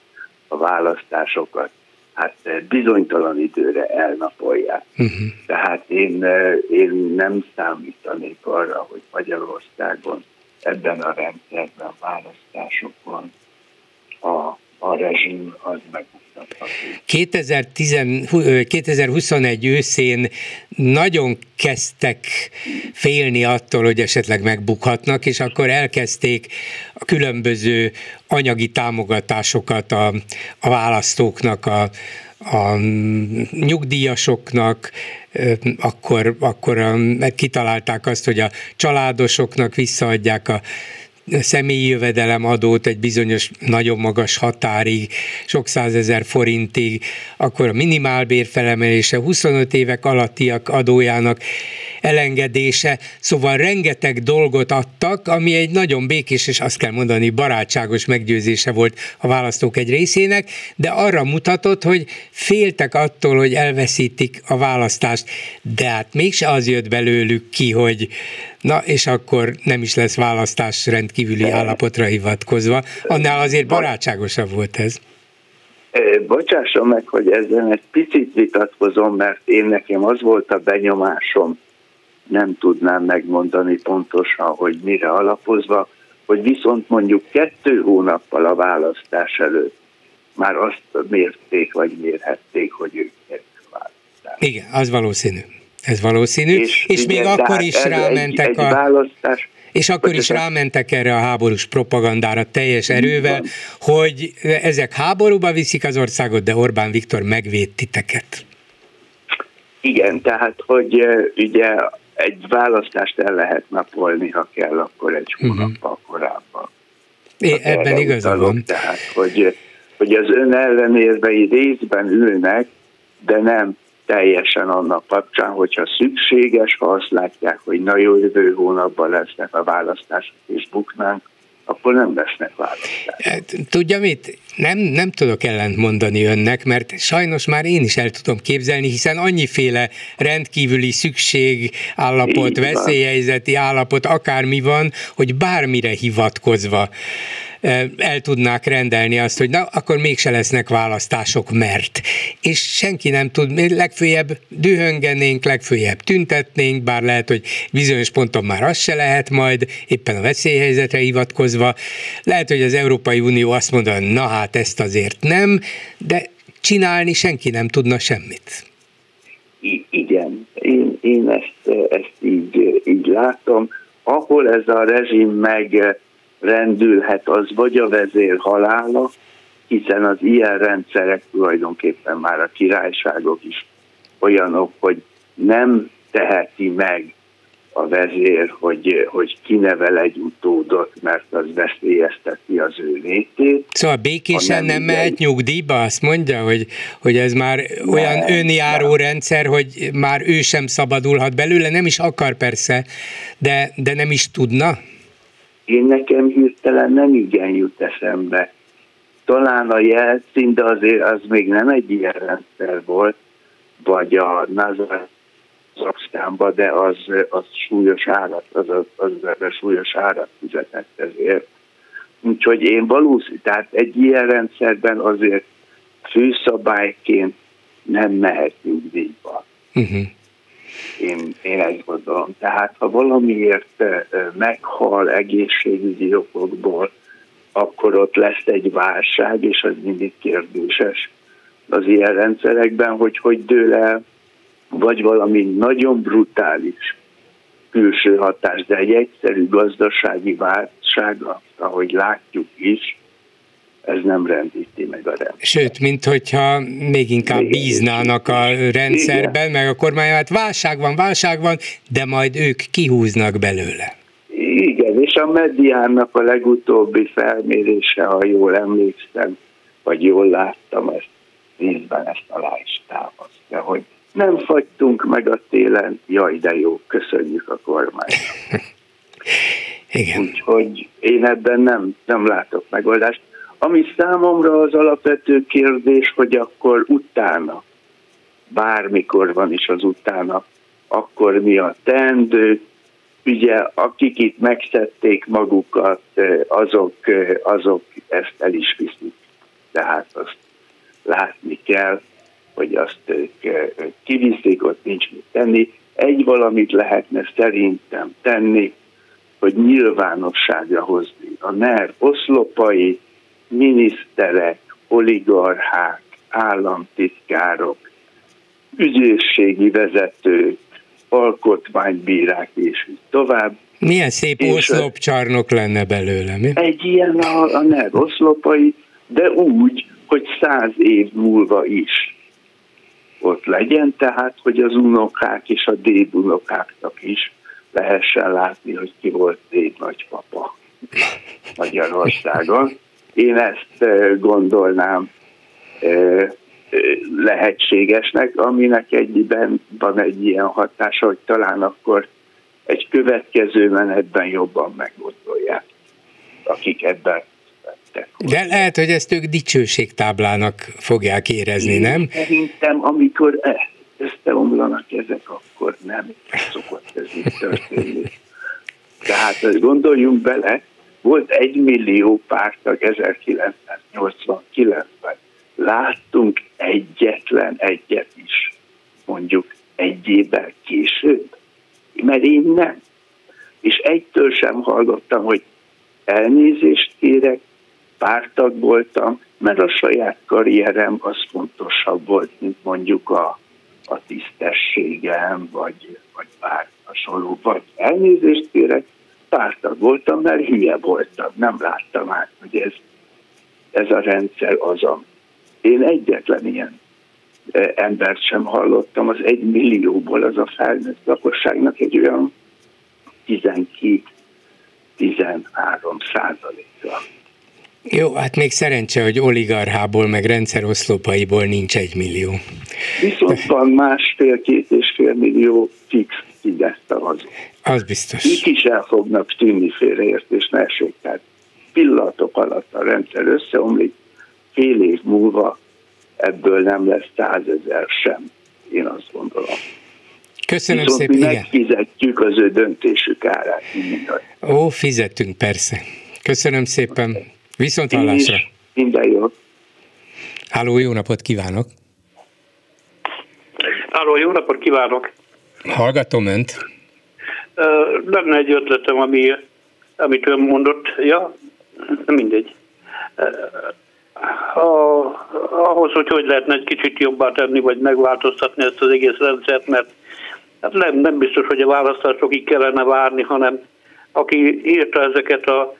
S4: a választásokat hát bizonytalan időre elnapolják. Uh-huh. Tehát én, én nem számítanék arra, hogy Magyarországon ebben a rendszerben, választásokon a, a rezsim az meg
S1: 2021 őszén nagyon kezdtek félni attól, hogy esetleg megbukhatnak, és akkor elkezdték a különböző anyagi támogatásokat a, a választóknak, a, a nyugdíjasoknak, akkor, akkor kitalálták azt, hogy a családosoknak visszaadják a személyi jövedelem adót egy bizonyos nagyon magas határig, sok százezer forintig, akkor a minimálbér felemelése, 25 évek alattiak adójának elengedése, szóval rengeteg dolgot adtak, ami egy nagyon békés és azt kell mondani barátságos meggyőzése volt a választók egy részének, de arra mutatott, hogy féltek attól, hogy elveszítik a választást, de hát mégse az jött belőlük ki, hogy na és akkor nem is lesz választás rendkívüli állapotra hivatkozva, annál azért barátságosabb volt ez.
S4: Bocsásson meg, hogy ezzel egy picit vitatkozom, mert én nekem az volt a benyomásom, nem tudnám megmondani pontosan, hogy mire alapozva, hogy viszont mondjuk kettő hónappal a választás előtt már azt mérték, vagy mérhették, hogy ők választás.
S1: Igen, az valószínű. Ez valószínű. És, és igen, még akkor is rámentek egy, egy a...
S4: Választás,
S1: és akkor is rámentek erre a háborús propagandára teljes erővel, hogy ezek háborúba viszik az országot, de Orbán Viktor megvéd titeket.
S4: Igen, tehát, hogy ugye egy választást el lehet napolni, ha kell, akkor egy mhm. hónappal uh-huh. korábban.
S1: É, ebben igaza van.
S4: Tehát, hogy, hogy az ön ellenérvei részben ülnek, de nem teljesen annak kapcsán, hogyha szükséges, ha azt látják, hogy na jó jövő hónapban lesznek a választások és buknánk, akkor nem lesznek választások. Hát,
S1: tudja mit? Nem, nem tudok ellent mondani önnek, mert sajnos már én is el tudom képzelni, hiszen annyiféle rendkívüli szükség állapot, veszélyhelyzeti állapot, akármi van, hogy bármire hivatkozva el tudnák rendelni azt, hogy na, akkor mégse lesznek választások, mert. És senki nem tud, legfőjebb dühöngenénk, legfőjebb tüntetnénk, bár lehet, hogy bizonyos ponton már az se lehet majd, éppen a veszélyhelyzetre hivatkozva. Lehet, hogy az Európai Unió azt mondja, na hát ezt azért nem, de csinálni senki nem tudna semmit.
S4: I- igen, én, én ezt, ezt így, így látom. Ahol ez a rezsim meg rendülhet, az vagy a vezér halála, hiszen az ilyen rendszerek tulajdonképpen már a királyságok is olyanok, hogy nem teheti meg a vezér, hogy, hogy kinevel egy utódot, mert az veszélyezteti az ő létét.
S1: Szóval békésen nem mehet nyugdíjba, azt mondja, hogy, hogy ez már nem, olyan önjáró nem. rendszer, hogy már ő sem szabadulhat belőle, nem is akar persze, de, de nem is tudna?
S4: Én nekem hirtelen nem igen jut eszembe. Talán a jelszín, de azért az még nem egy ilyen rendszer volt, vagy a Nazar Kazaksztánba, de az, az súlyos árat, az, az, az, az súlyos árat fizetett ezért. Úgyhogy én valószínű, tehát egy ilyen rendszerben azért főszabályként nem mehet nyugdíjba. Uh-huh. Én, én ezt gondolom. Tehát ha valamiért meghal egészségügyi okokból, akkor ott lesz egy válság, és az mindig kérdéses az ilyen rendszerekben, hogy hogy dől el vagy valami nagyon brutális külső hatás, de egy egyszerű gazdasági válság, ahogy látjuk is, ez nem rendíti meg a rendszer.
S1: Sőt, mint hogyha még inkább bíznának a rendszerben, Igen. meg a kormány, hát válság van, válság van, de majd ők kihúznak belőle.
S4: Igen, és a mediának a legutóbbi felmérése, ha jól emlékszem, vagy jól láttam, ezt részben ezt alá is támasztja, hogy nem fagytunk meg a télen, jaj de jó, köszönjük a kormányt.
S1: Igen.
S4: Úgyhogy én ebben nem, nem látok megoldást. Ami számomra az alapvető kérdés, hogy akkor utána, bármikor van is az utána, akkor mi a teendő, ugye akik itt megszedték magukat, azok, azok ezt el is viszik. Tehát azt látni kell, hogy azt ők kiviszik, ott nincs mit tenni. Egy valamit lehetne szerintem tenni, hogy nyilvánosságra hozni a NER oszlopai, miniszterek, oligarchák, államtitkárok, ügyészségi vezetők, alkotmánybírák és így tovább.
S1: Milyen szép és oszlopcsarnok lenne belőle, mi?
S4: Egy ilyen a, a NER oszlopai, de úgy, hogy száz év múlva is ott legyen, tehát hogy az unokák és a dédunokáknak is lehessen látni, hogy ki volt déd nagypapa Magyarországon. Én ezt gondolnám lehetségesnek, aminek egyben van egy ilyen hatása, hogy talán akkor egy következő menetben jobban meggondolják, akik ebben
S1: de lehet, hogy ezt ők dicsőségtáblának fogják érezni, Én nem?
S4: Szerintem, amikor e, összeomlanak ezek, akkor nem szokott ez így történni. Tehát gondoljunk bele, volt egy millió pártag 1989-ben. Láttunk egyetlen egyet is, mondjuk egy évvel később, mert én nem. És egytől sem hallottam, hogy elnézést kérek, pártag voltam, mert a saját karrierem az fontosabb volt, mint mondjuk a, a tisztességem, vagy, vagy bár hasonló, vagy elnézést kérek, pártag voltam, mert hülye voltam, nem láttam át, hogy ez, ez a rendszer az a... Én egyetlen ilyen e, embert sem hallottam, az egy millióból az a felnőtt lakosságnak egy olyan 12-13 százaléka.
S1: Jó, hát még szerencse, hogy oligarchából, meg rendszeroszlopaiból nincs egy millió.
S4: Viszont van másfél-két és fél millió fix Fidesz szavazó.
S1: Az biztos.
S4: Ők is el fognak tűnni félreértés ne esik. Tehát pillanatok alatt a rendszer összeomlik, fél év múlva ebből nem lesz százezer sem, én azt gondolom.
S1: Köszönöm Viszont szépen.
S4: Mi megfizetjük az ő döntésük árát.
S1: Ó, fizetünk persze. Köszönöm szépen. Viszont hallásra.
S4: Minden jó.
S1: Háló, jó napot kívánok.
S5: Háló, jó napot kívánok.
S1: Hallgatom önt.
S5: Lenne egy ötletem, ami, amit ön mondott. Ja, mindegy. A, ahhoz, hogy hogy lehetne egy kicsit jobbá tenni, vagy megváltoztatni ezt az egész rendszert, mert hát nem, nem biztos, hogy a választásokig kellene várni, hanem aki írta ezeket a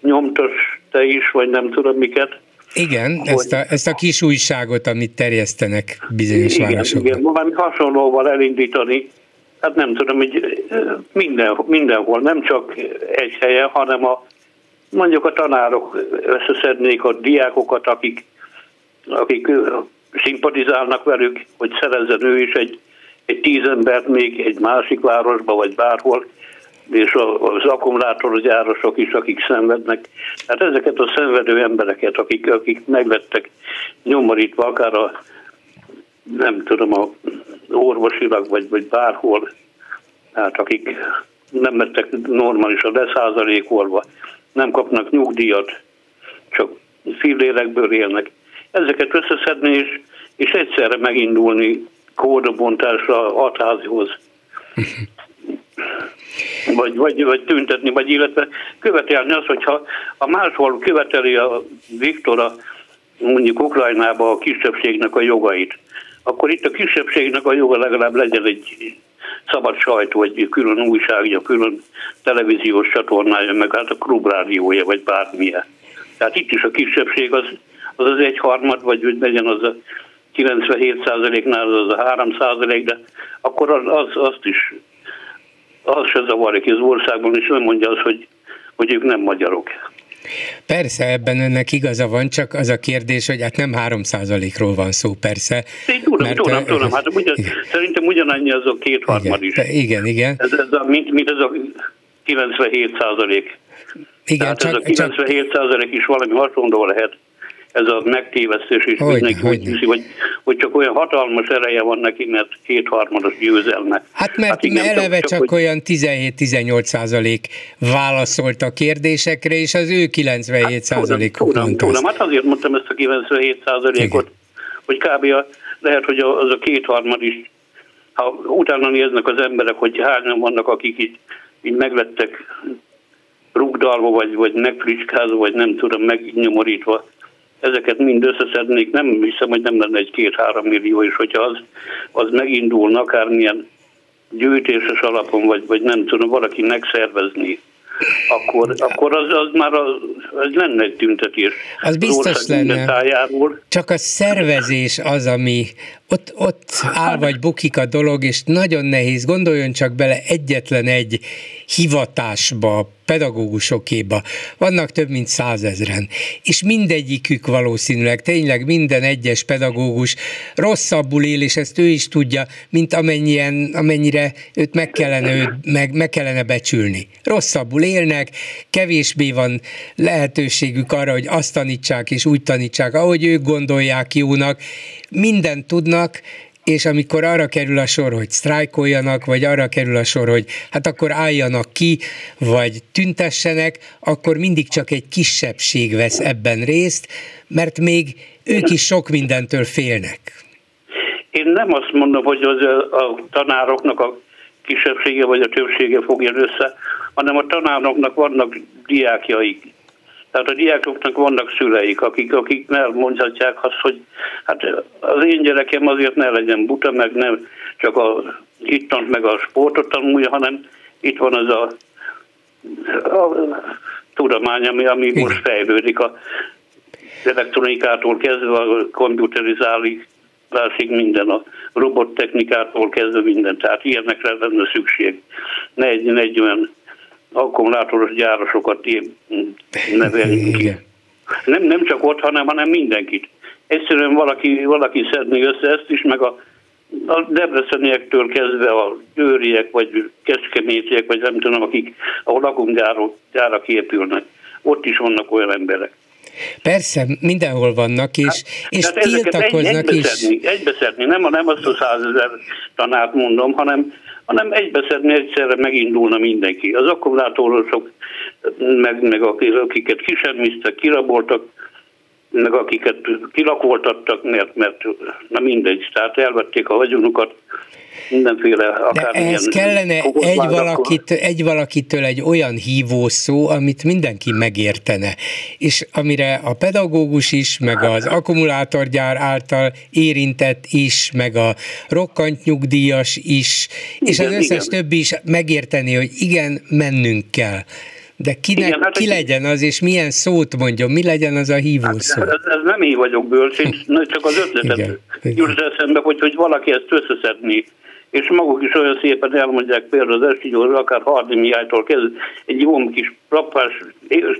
S5: nyomtos te is, vagy nem tudom miket.
S1: Igen, hogy, ezt, a, ezt a kis újságot, amit terjesztenek bizonyos igen, városokban.
S5: Igen, valami hasonlóval elindítani, hát nem tudom, hogy minden, mindenhol, nem csak egy helyen, hanem a mondjuk a tanárok összeszednék a diákokat, akik, akik szimpatizálnak velük, hogy szerezzen ő is egy, egy tíz embert még egy másik városba, vagy bárhol, és az akkumulátorgyárosok is, akik szenvednek. Hát ezeket a szenvedő embereket, akik, akik meglettek nyomorítva, akár a nem tudom, a orvosilag, vagy, vagy bárhol, hát akik nem lettek normálisan leszázalékolva, nem kapnak nyugdíjat, csak fillélekből élnek. Ezeket összeszedni és, és egyszerre megindulni kódobontásra a hatházihoz. vagy, vagy, vagy tüntetni, vagy illetve követelni azt, hogyha a máshol követeli a Viktor a, mondjuk Ukrajnába a kisebbségnek a jogait, akkor itt a kisebbségnek a joga legalább legyen egy szabad sajtó, vagy külön újságja, külön televíziós csatornája, meg hát a klubrádiója, vagy bármilyen. Tehát itt is a kisebbség az az, az egyharmad, vagy hogy legyen az a 97%-nál az a 3% de akkor az, az, azt is az se zavarja ki az országban, és nem mondja azt, hogy, hogy ők nem magyarok.
S1: Persze, ebben önnek igaza van, csak az a kérdés, hogy hát nem 3 ról van szó, persze.
S5: Én tudom, mert, tudom, tudom, hát ugyan, szerintem ugyanannyi az a kétharmad
S1: is. Igen, igen.
S5: Ez, ez a, mint, mint ez a 97 százalék. Igen, Tehát csak, ez a 97 százalék is valami hasonló lehet ez a megtévesztés is hogy, mindenki hogy, hiszi, hogy, hogy csak olyan hatalmas ereje van neki, mert kétharmados győzelme.
S1: Hát mert hát igen, eleve csak, csak hogy... olyan 17-18 százalék válaszolt a kérdésekre, és az ő 97 hát, százalékuk
S5: tudom, tudom, tudom, hát azért mondtam ezt a 97 százalékot, hogy kb. A, lehet, hogy az a kétharmad is, ha utána néznek az emberek, hogy hányan vannak, akik így, így meglettek rugdalva, vagy, vagy megfricskázva, vagy nem tudom, megnyomorítva, ezeket mind összeszednék, nem hiszem, hogy nem lenne egy két-három millió, és hogyha az, az megindulna akármilyen gyűjtéses alapon, vagy, vagy nem tudom, valaki megszervezni, akkor, akkor az, az már az, az lenne egy tüntetés.
S1: Az biztos lenne. Tájáról. Csak a szervezés az, ami ott, ott áll vagy bukik a dolog, és nagyon nehéz. Gondoljon csak bele egyetlen egy hivatásba, pedagógusokéba. Vannak több mint százezren, és mindegyikük valószínűleg, tényleg minden egyes pedagógus rosszabbul él, és ezt ő is tudja, mint amennyien, amennyire őt meg kellene, őt meg, meg kellene becsülni. Rosszabbul élnek, kevésbé van lehetőségük arra, hogy azt tanítsák és úgy tanítsák, ahogy ők gondolják jónak, mindent tudnak, és amikor arra kerül a sor, hogy sztrájkoljanak, vagy arra kerül a sor, hogy hát akkor álljanak ki, vagy tüntessenek, akkor mindig csak egy kisebbség vesz ebben részt, mert még ők is sok mindentől félnek.
S5: Én nem azt mondom, hogy az a tanároknak a kisebbsége vagy a többsége fogja össze, hanem a tanároknak vannak diákjaik, tehát a diákoknak vannak szüleik, akik, akik mondhatják azt, hogy hát az én gyerekem azért ne legyen buta, meg nem csak a hittant meg a sportot tanulja, hanem itt van az a, a tudomány, ami, ami most fejlődik a elektronikától kezdve a komputerizálásig minden, a robottechnikától kezdve minden. Tehát ilyenekre lenne szükség. Ne egy, ne egy olyan akkumulátoros gyárosokat nevelni ki. Nem, nem csak ott, hanem, hanem mindenkit. Egyszerűen valaki, valaki szedni össze ezt is, meg a, a Debreceniektől kezdve a győriek, vagy kecskemétiek, vagy nem tudom, akik, ahol akkumgyárak épülnek. ott is vannak olyan emberek.
S1: Persze, mindenhol vannak, és, hát, és tiltakoznak
S5: egy,
S1: is.
S5: Egybeszedni, nem, nem azt a százezer tanát mondom, hanem, hanem egybeszedni egyszerre megindulna mindenki. Az akkumulátorosok, meg, meg akiket kisemmiztek, kiraboltak, meg akiket kilakoltattak, mert, mert na mindegy, tehát elvették a vagyonukat, mindenféle
S1: akár De ehhez kellene egy, valakit, egy valakitől egy olyan hívószó, amit mindenki megértene, és amire a pedagógus is, meg az akkumulátorgyár által érintett is, meg a rokkant nyugdíjas is, és igen, az összes igen. többi is megérteni, hogy igen, mennünk kell. De kinek, Igen, hát ki legyen az, és milyen szót mondjon, mi legyen az a hívószó? Hát,
S5: ez, ez nem én vagyok bölcs, én csak az ötletet jut eszembe, hogy, hogy valaki ezt összeszedni és maguk is olyan szépen elmondják például az Eskügyóról, akár Hardimiájtól kezdve egy jó kis rappás,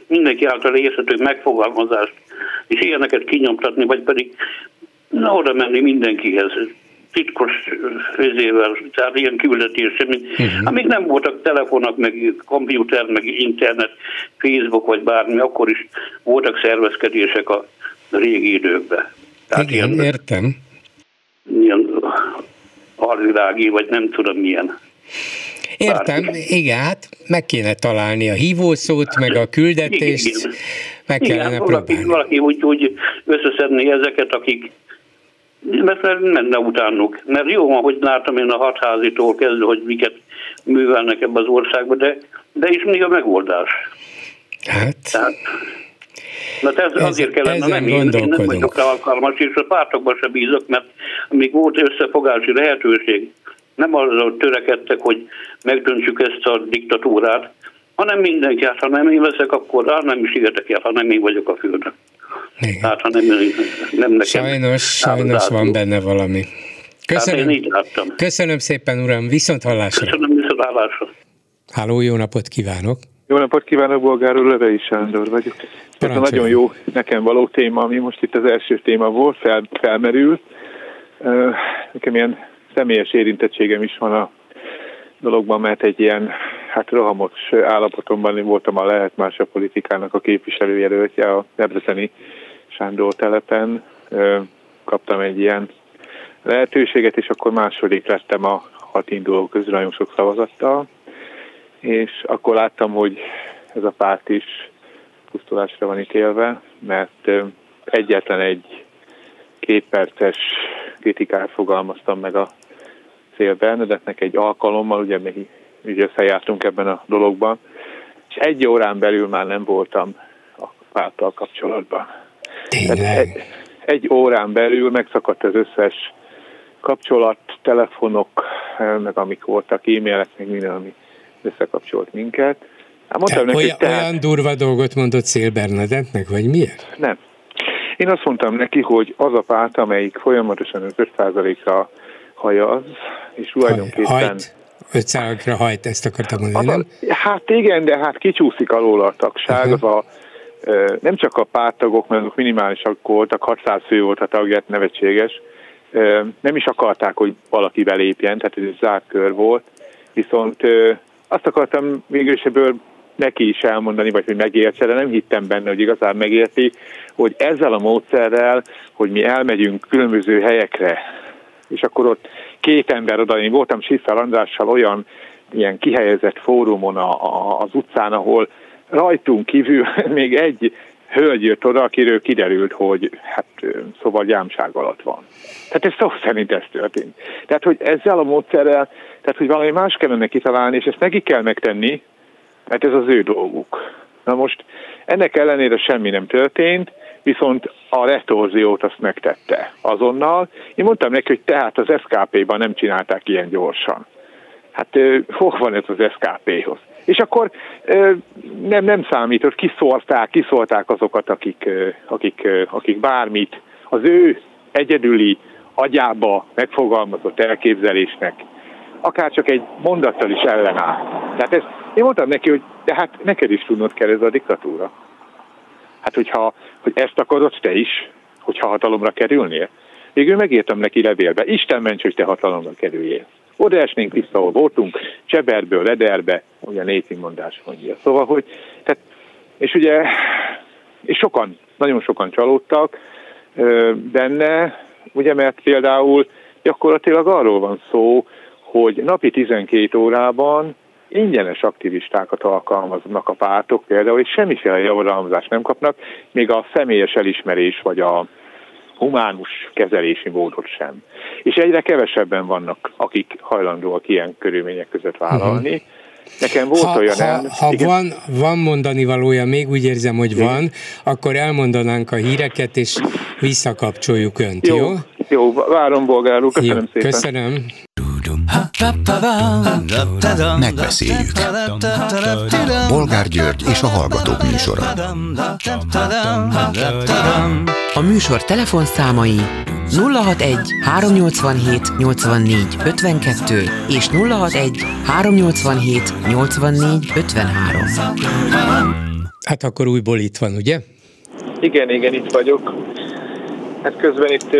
S5: mindenki által érthető megfogalmazást, és ilyeneket kinyomtatni, vagy pedig na, oda menni mindenkihez titkos főzével, tehát ilyen küldetés, uh-huh. amíg nem voltak telefonok, meg komputer, meg internet, Facebook vagy bármi, akkor is voltak szervezkedések a régi időkben.
S1: Tehát Igen, ilyen, értem.
S5: Ilyen alvilági, vagy nem tudom milyen.
S1: Értem, Bármi. igen, hát meg kéne találni a hívószót, meg a küldetést, igen, meg kellene igen,
S5: valaki, próbálni. Valaki úgy, úgy összeszedni ezeket, akik mert menne utánuk. Mert jó van, hogy látom én a hatházitól kezdve, hogy miket művelnek ebbe az országba, de, de is mi a megoldás?
S1: Hát... Tehát,
S5: mert ez, ez azért kellene, nem én, én nem vagyok alkalmas, és a pártokban sem bízok, mert amíg volt összefogási lehetőség, nem arra törekedtek, hogy megdöntsük ezt a diktatúrát, hanem mindenki, hát ha nem én veszek, akkor rá nem is értek el, ha nem én vagyok a főnök. Igen. Hát, ha nem, nem nekem.
S1: Sajnos, sajnos van benne valami.
S5: Köszönöm, hát én így láttam.
S1: köszönöm szépen, uram, viszont hallásra.
S5: Köszönöm, viszont hallásra.
S1: Háló, jó napot kívánok!
S6: Jó napot kívánok, Bolgár úr, Levei Sándor vagyok. Ez a nagyon jó nekem való téma, ami most itt az első téma volt, fel, felmerül. Nekem ilyen személyes érintettségem is van a dologban, mert egy ilyen hát rohamos állapotomban voltam a lehet más a politikának a képviselőjelöltje a Debreceni Sándor telepen. Kaptam egy ilyen lehetőséget, és akkor második lettem a hat induló közül nagyon sok szavazattal, és akkor láttam, hogy ez a párt is pusztulásra van ítélve, mert egyetlen egy kétperces kritikát fogalmaztam meg a Szél Bernadettnek egy alkalommal, ugye mi ugye összejártunk ebben a dologban, és egy órán belül már nem voltam a párttal kapcsolatban. Egy, egy órán belül megszakadt az összes kapcsolat, telefonok, meg amik voltak, e-mailek, meg minden, ami összekapcsolt minket.
S1: Hát mondtam neki, olyan, tehát... olyan durva dolgot mondott Szél Bernadettnek, vagy miért?
S6: Nem. Én azt mondtam neki, hogy az a párt, amelyik folyamatosan 5%-ra hajaz, és tulajdonképpen...
S1: Hajt. 5%-ra hajt, ezt akartam mondani, nem?
S6: Hát igen, de hát kicsúszik alól a tagság, uh-huh. az a, nem csak a pártagok, mert azok minimálisak voltak, 600 fő volt a tagját, nevetséges, nem is akarták, hogy valaki belépjen, tehát ez egy zárt kör volt, viszont azt akartam végül is ebből neki is elmondani, vagy hogy megértse, de nem hittem benne, hogy igazán megérti, hogy ezzel a módszerrel, hogy mi elmegyünk különböző helyekre, és akkor ott két ember oda, én voltam Siffer Andrással olyan ilyen kihelyezett fórumon a, a, az utcán, ahol rajtunk kívül még egy hölgy jött oda, akiről kiderült, hogy hát szóval gyámság alatt van. Tehát ez szó szerint ez történt. Tehát, hogy ezzel a módszerrel, tehát, hogy valami más kellene kitalálni, és ezt neki kell megtenni, mert ez az ő dolguk. Na most ennek ellenére semmi nem történt, viszont a retorziót azt megtette azonnal. Én mondtam neki, hogy tehát az SKP-ban nem csinálták ilyen gyorsan. Hát hol van ez az SKP-hoz? És akkor nem, nem számított, kiszorták, kiszorták azokat, akik, akik, akik bármit az ő egyedüli agyába megfogalmazott elképzelésnek akár csak egy mondattal is ellenáll. Tehát ez, én mondtam neki, hogy de hát neked is tudnod kell ez a diktatúra. Hát hogyha hogy ezt akarod te is, hogyha hatalomra kerülnél. Végül megírtam neki levélbe, Isten ments, hogy te hatalomra kerüljél. Oda esnénk vissza, ahol voltunk, Cseberből, Lederbe, ugye a népi mondás mondja. Szóval, hogy tehát És ugye, és sokan, nagyon sokan csalódtak benne, ugye mert például gyakorlatilag arról van szó, hogy napi 12 órában ingyenes aktivistákat alkalmaznak a pártok például, és semmiféle javadalmazást nem kapnak, még a személyes elismerés vagy a humánus kezelési módot sem. És egyre kevesebben vannak, akik hajlandóak ilyen körülmények között vállalni. Uh-huh. Nekem volt
S1: ha,
S6: olyan...
S1: Ha,
S6: el,
S1: ha van, van mondani valója, még úgy érzem, hogy igen. van, akkor elmondanánk a híreket, és visszakapcsoljuk önt, jó? Jó,
S6: jó várom, bolgár úr, köszönöm jó, szépen.
S1: Köszönöm.
S7: Megbeszéljük. Bolgár György és a Hallgatók műsora.
S8: A műsor telefonszámai 061 387 84 52 és 061 387 84 53.
S1: Hát akkor újból itt van, ugye?
S6: Igen, igen, itt vagyok. Hát közben itt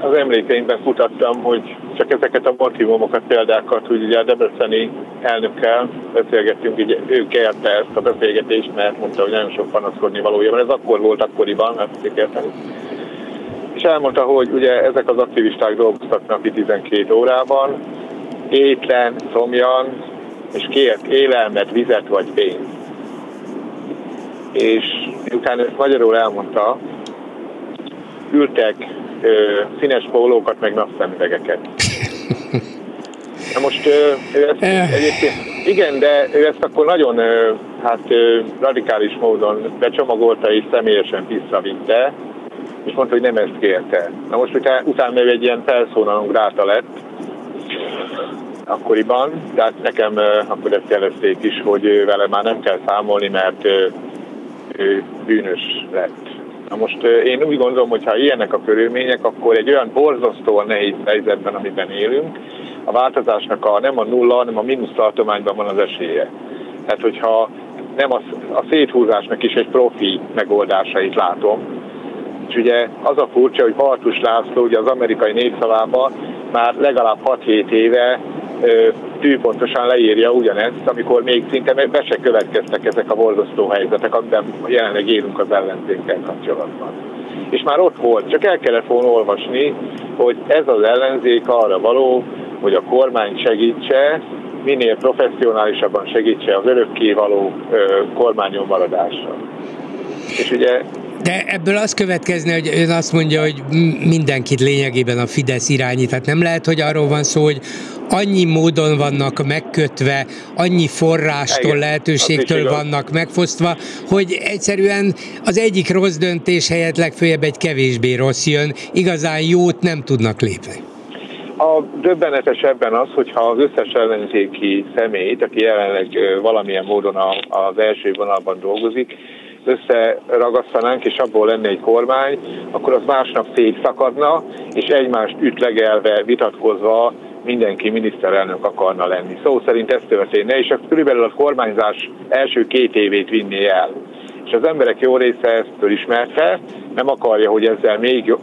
S6: az emlékeimben futattam, hogy csak ezeket a motivumokat, példákat, hogy ugye a Debreceni elnökkel beszélgettünk, ugye ő kérte ezt a beszélgetést, mert mondta, hogy nagyon sok panaszkodni valója van. Ez akkor volt akkoriban, mert érteni. És elmondta, hogy ugye ezek az aktivisták dolgoztak napi 12 órában, étlen, szomjan, és kért élelmet, vizet vagy pénzt. És miután ezt magyarul elmondta, ültek ö, színes pólókat, meg napszemüvegeket. Na most ő ezt eh. egyébként, igen, de ő ezt akkor nagyon hát radikális módon becsomagolta és személyesen visszavitte, és mondta, hogy nem ezt kérte. Na most utána, utána ő egy ilyen felszólalunk ráta lett, akkoriban, tehát nekem akkor ezt jelezték is, hogy vele már nem kell számolni, mert ő bűnös lett. Na most én úgy gondolom, hogy ha ilyenek a körülmények, akkor egy olyan borzasztóan nehéz helyzetben, amiben élünk, a változásnak a, nem a nulla, hanem a mínusz tartományban van az esélye. Tehát, hogyha nem a, a széthúzásnak is egy profi megoldásait látom, és ugye az a furcsa, hogy Bartus László ugye az amerikai népszavában már legalább 6-7 éve tűpontosan leírja ugyanezt, amikor még szinte be se következtek ezek a borzasztó helyzetek, amiben jelenleg élünk az ellenzékkel kapcsolatban. És már ott volt, csak el kellett volna olvasni, hogy ez az ellenzék arra való, hogy a kormány segítse, minél professzionálisabban segítse az örökkévaló kormányon maradásra. És ugye
S1: de ebből az következne, hogy ön azt mondja, hogy mindenkit lényegében a Fidesz irányít. Tehát nem lehet, hogy arról van szó, hogy annyi módon vannak megkötve, annyi forrástól, Igen, lehetőségtől vannak megfosztva, hogy egyszerűen az egyik rossz döntés helyett legfőjebb egy kevésbé rossz jön, igazán jót nem tudnak lépni.
S6: A döbbenetes ebben az, hogyha az összes ellenzéki személyt, aki jelenleg valamilyen módon az első vonalban dolgozik, összeragasztanánk, és abból lenne egy kormány, akkor az másnap szétszakadna, és egymást ütlegelve, vitatkozva mindenki miniszterelnök akarna lenni. Szó szerint ez történne, és körülbelül a kormányzás első két évét vinné el. És az emberek jó része ezt fölismerte, nem akarja, hogy ezzel még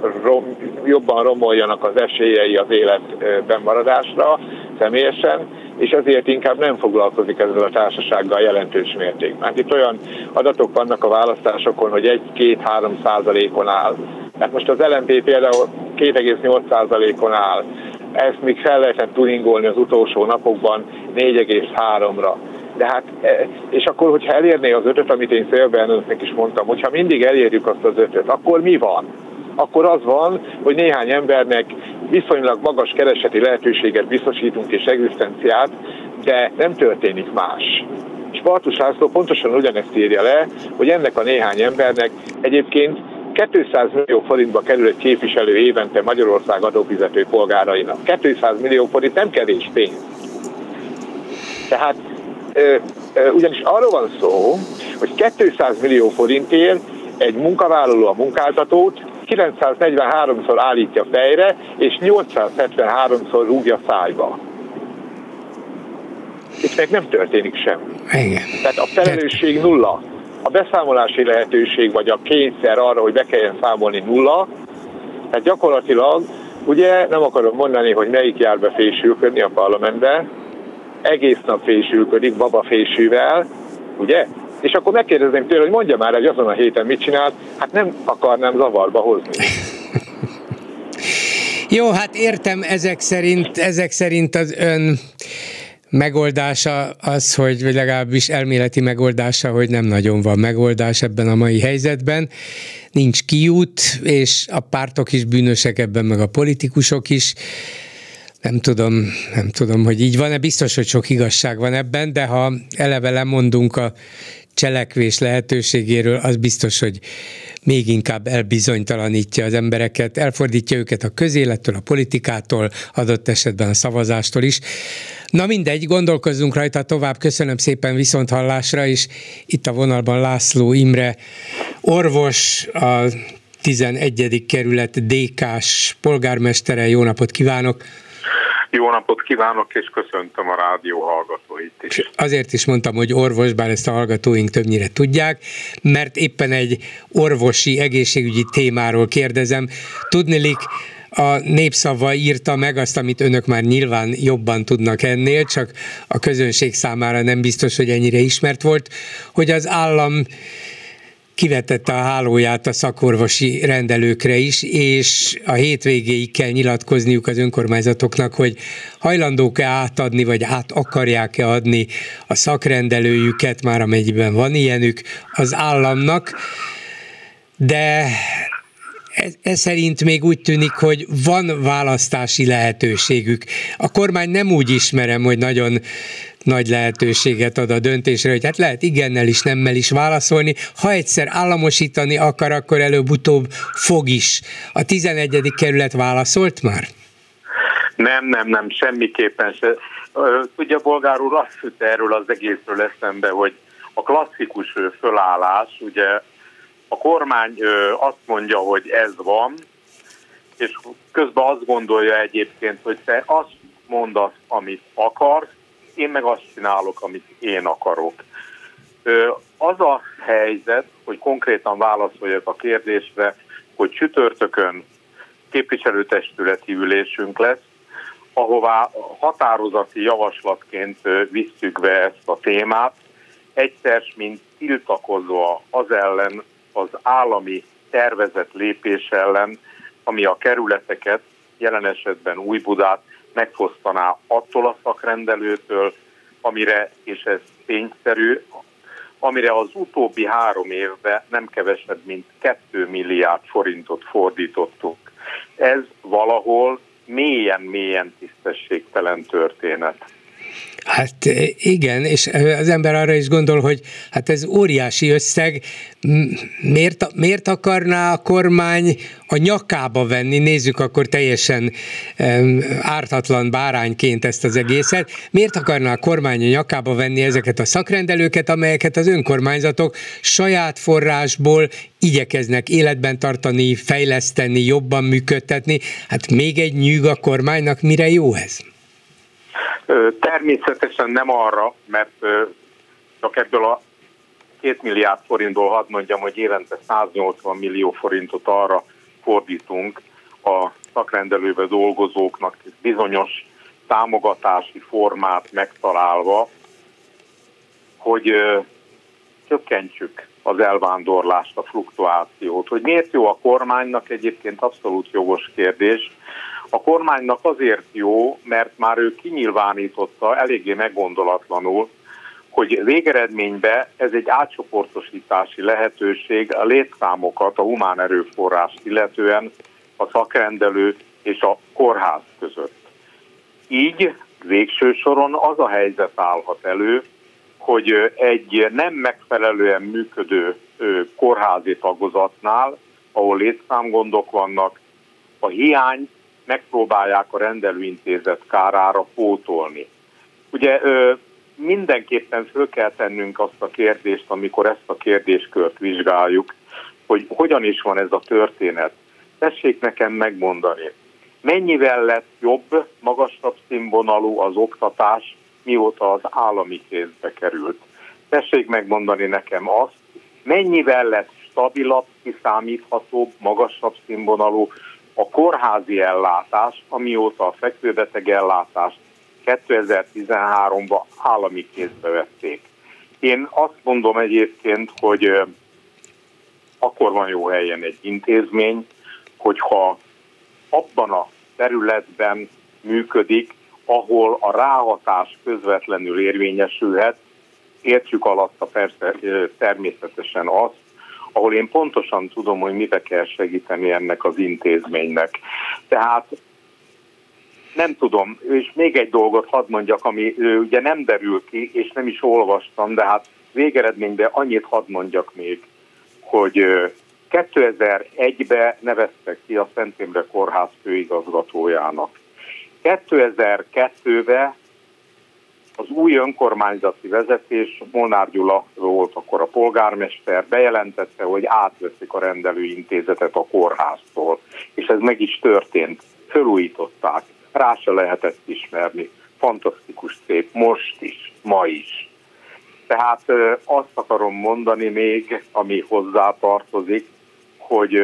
S6: jobban romoljanak az esélyei az életben maradásra személyesen, és ezért inkább nem foglalkozik ezzel a társasággal jelentős mértékben. Hát itt olyan adatok vannak a választásokon, hogy 1-2-3 százalékon áll. Hát most az LNP például 2,8 százalékon áll. Ezt még fel lehetett tuningolni az utolsó napokban 4,3-ra. De hát, e, és akkor, hogyha elérné az ötöt, amit én szélben is mondtam, hogyha mindig elérjük azt az ötöt, akkor mi van? Akkor az van, hogy néhány embernek viszonylag magas kereseti lehetőséget biztosítunk és egzisztenciát, de nem történik más. És Bartus László pontosan ugyanezt írja le, hogy ennek a néhány embernek egyébként 200 millió forintba kerül egy képviselő évente Magyarország adófizető polgárainak. 200 millió forint nem kevés pénz. Tehát ö, ö, ugyanis arról van szó, hogy 200 millió forintért egy munkavállaló a munkáltatót 943-szor állítja fejre, és 873-szor rúgja szájba. Itt meg nem történik semmi.
S1: Igen.
S6: Tehát a felelősség nulla. A beszámolási lehetőség, vagy a kényszer arra, hogy be kelljen számolni nulla. Tehát gyakorlatilag, ugye nem akarom mondani, hogy melyik jár be fésülködni a parlamentbe, egész nap fésülködik babafésűvel, ugye? És akkor megkérdezném tőle, hogy mondja már, hogy azon a héten mit csinált, hát nem akarnám zavarba hozni.
S1: Jó, hát értem ezek szerint, ezek szerint az ön megoldása az, hogy vagy legalábbis elméleti megoldása, hogy nem nagyon van megoldás ebben a mai helyzetben. Nincs kiút, és a pártok is bűnösek ebben, meg a politikusok is. Nem tudom, nem tudom, hogy így van-e, biztos, hogy sok igazság van ebben, de ha eleve lemondunk a cselekvés lehetőségéről, az biztos, hogy még inkább elbizonytalanítja az embereket, elfordítja őket a közélettől, a politikától, adott esetben a szavazástól is. Na mindegy, gondolkozzunk rajta tovább. Köszönöm szépen viszont hallásra, és itt a vonalban László Imre, orvos, a 11. kerület DK-s polgármestere. Jó napot kívánok!
S9: Jó napot kívánok, és köszöntöm a rádió hallgatóit is.
S1: Azért is mondtam, hogy orvos, bár ezt a hallgatóink többnyire tudják, mert éppen egy orvosi, egészségügyi témáról kérdezem. Tudnilik, a népszava írta meg azt, amit önök már nyilván jobban tudnak ennél, csak a közönség számára nem biztos, hogy ennyire ismert volt, hogy az állam kivetette a hálóját a szakorvosi rendelőkre is, és a hétvégéig kell nyilatkozniuk az önkormányzatoknak, hogy hajlandók-e átadni, vagy át akarják-e adni a szakrendelőjüket, már amennyiben van ilyenük, az államnak, de ez, szerint még úgy tűnik, hogy van választási lehetőségük. A kormány nem úgy ismerem, hogy nagyon nagy lehetőséget ad a döntésre, hogy hát lehet igennel is, nemmel is válaszolni. Ha egyszer államosítani akar, akkor előbb-utóbb fog is. A 11. kerület válaszolt már?
S9: Nem, nem, nem, semmiképpen se. Ugye, bolgár úr, azt jut erről az egészről eszembe, hogy a klasszikus fölállás, ugye a kormány azt mondja, hogy ez van, és közben azt gondolja egyébként, hogy te azt mondasz, amit akarsz, én meg azt csinálok, amit én akarok. Az a helyzet, hogy konkrétan válaszoljak a kérdésre, hogy csütörtökön képviselőtestületi ülésünk lesz, ahová határozati javaslatként visszük be ezt a témát, egyszer, mint tiltakozva az ellen, az állami tervezett lépés ellen, ami a kerületeket, jelen esetben Újbudát megfosztaná attól a szakrendelőtől, amire, és ez tényszerű, amire az utóbbi három évben nem kevesebb, mint 2 milliárd forintot fordítottunk. Ez valahol mélyen-mélyen tisztességtelen történet.
S1: Hát igen, és az ember arra is gondol, hogy hát ez óriási összeg, miért, miért akarná a kormány a nyakába venni, nézzük akkor teljesen ártatlan bárányként ezt az egészet, miért akarná a kormány a nyakába venni ezeket a szakrendelőket, amelyeket az önkormányzatok saját forrásból igyekeznek életben tartani, fejleszteni, jobban működtetni, hát még egy nyűg a kormánynak, mire jó ez?
S9: Természetesen nem arra, mert csak ebből a 2 milliárd forintból hadd mondjam, hogy évente 180 millió forintot arra fordítunk a szakrendelőbe dolgozóknak bizonyos támogatási formát megtalálva, hogy csökkentsük az elvándorlást, a fluktuációt. Hogy miért jó a kormánynak, egyébként abszolút jogos kérdés, a kormánynak azért jó, mert már ő kinyilvánította eléggé meggondolatlanul, hogy végeredményben ez egy átcsoportosítási lehetőség a létszámokat, a humán erőforrást illetően a szakrendelő és a kórház között. Így végső soron az a helyzet állhat elő, hogy egy nem megfelelően működő kórházi tagozatnál, ahol létszámgondok vannak, a hiány megpróbálják a rendelőintézet kárára pótolni. Ugye mindenképpen föl kell tennünk azt a kérdést, amikor ezt a kérdéskört vizsgáljuk, hogy hogyan is van ez a történet. Tessék nekem megmondani, mennyivel lett jobb, magasabb színvonalú az oktatás, mióta az állami kézbe került. Tessék megmondani nekem azt, mennyivel lett stabilabb, kiszámíthatóbb, magasabb színvonalú a kórházi ellátás, amióta a fekvőbeteg ellátást 2013-ban állami kézbe vették. Én azt mondom egyébként, hogy akkor van jó helyen egy intézmény, hogyha abban a területben működik, ahol a ráhatás közvetlenül érvényesülhet, értsük alatta persze természetesen azt, ahol én pontosan tudom, hogy mibe kell segíteni ennek az intézménynek. Tehát nem tudom, és még egy dolgot hadd mondjak, ami ugye nem derül ki, és nem is olvastam, de hát végeredményben annyit hadd mondjak még, hogy 2001-ben neveztek ki a Szent Imre Kórház főigazgatójának. 2002-ben az új önkormányzati vezetés, Molnár Gyula volt akkor a polgármester, bejelentette, hogy átveszik a rendelőintézetet a kórháztól. És ez meg is történt. Fölújították. Rá se lehetett ismerni. Fantasztikus szép. Most is. Ma is. Tehát azt akarom mondani még, ami hozzá tartozik, hogy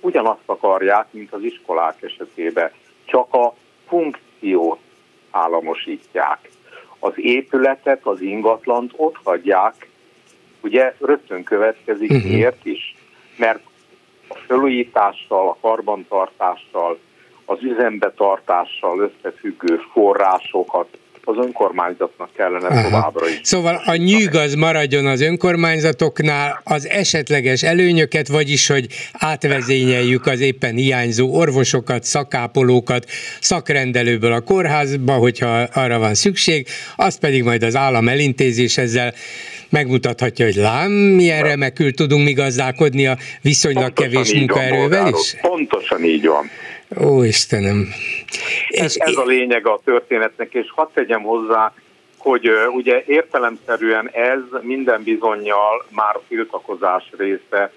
S9: ugyanazt akarják, mint az iskolák esetében. Csak a funkciót államosítják az épületet, az ingatlant ott hagyják, ugye rögtön következik, uh-huh. miért is? Mert a felújítással, a karbantartással, az üzembetartással összefüggő forrásokat az önkormányzatnak kellene Aha. továbbra is.
S1: Szóval a nyűg az maradjon az önkormányzatoknál, az esetleges előnyöket, vagyis hogy átvezényeljük az éppen hiányzó orvosokat, szakápolókat szakrendelőből a kórházba, hogyha arra van szükség, azt pedig majd az állam elintézés ezzel megmutathatja, hogy lám, milyen remekül tudunk mi gazdálkodni a viszonylag Pontosan kevés munkaerővel is?
S9: Pontosan így van.
S1: Ó, Istenem.
S9: Ez, ez a lényeg a történetnek, és hadd tegyem hozzá, hogy ugye értelemszerűen ez minden bizonyal már tiltakozás része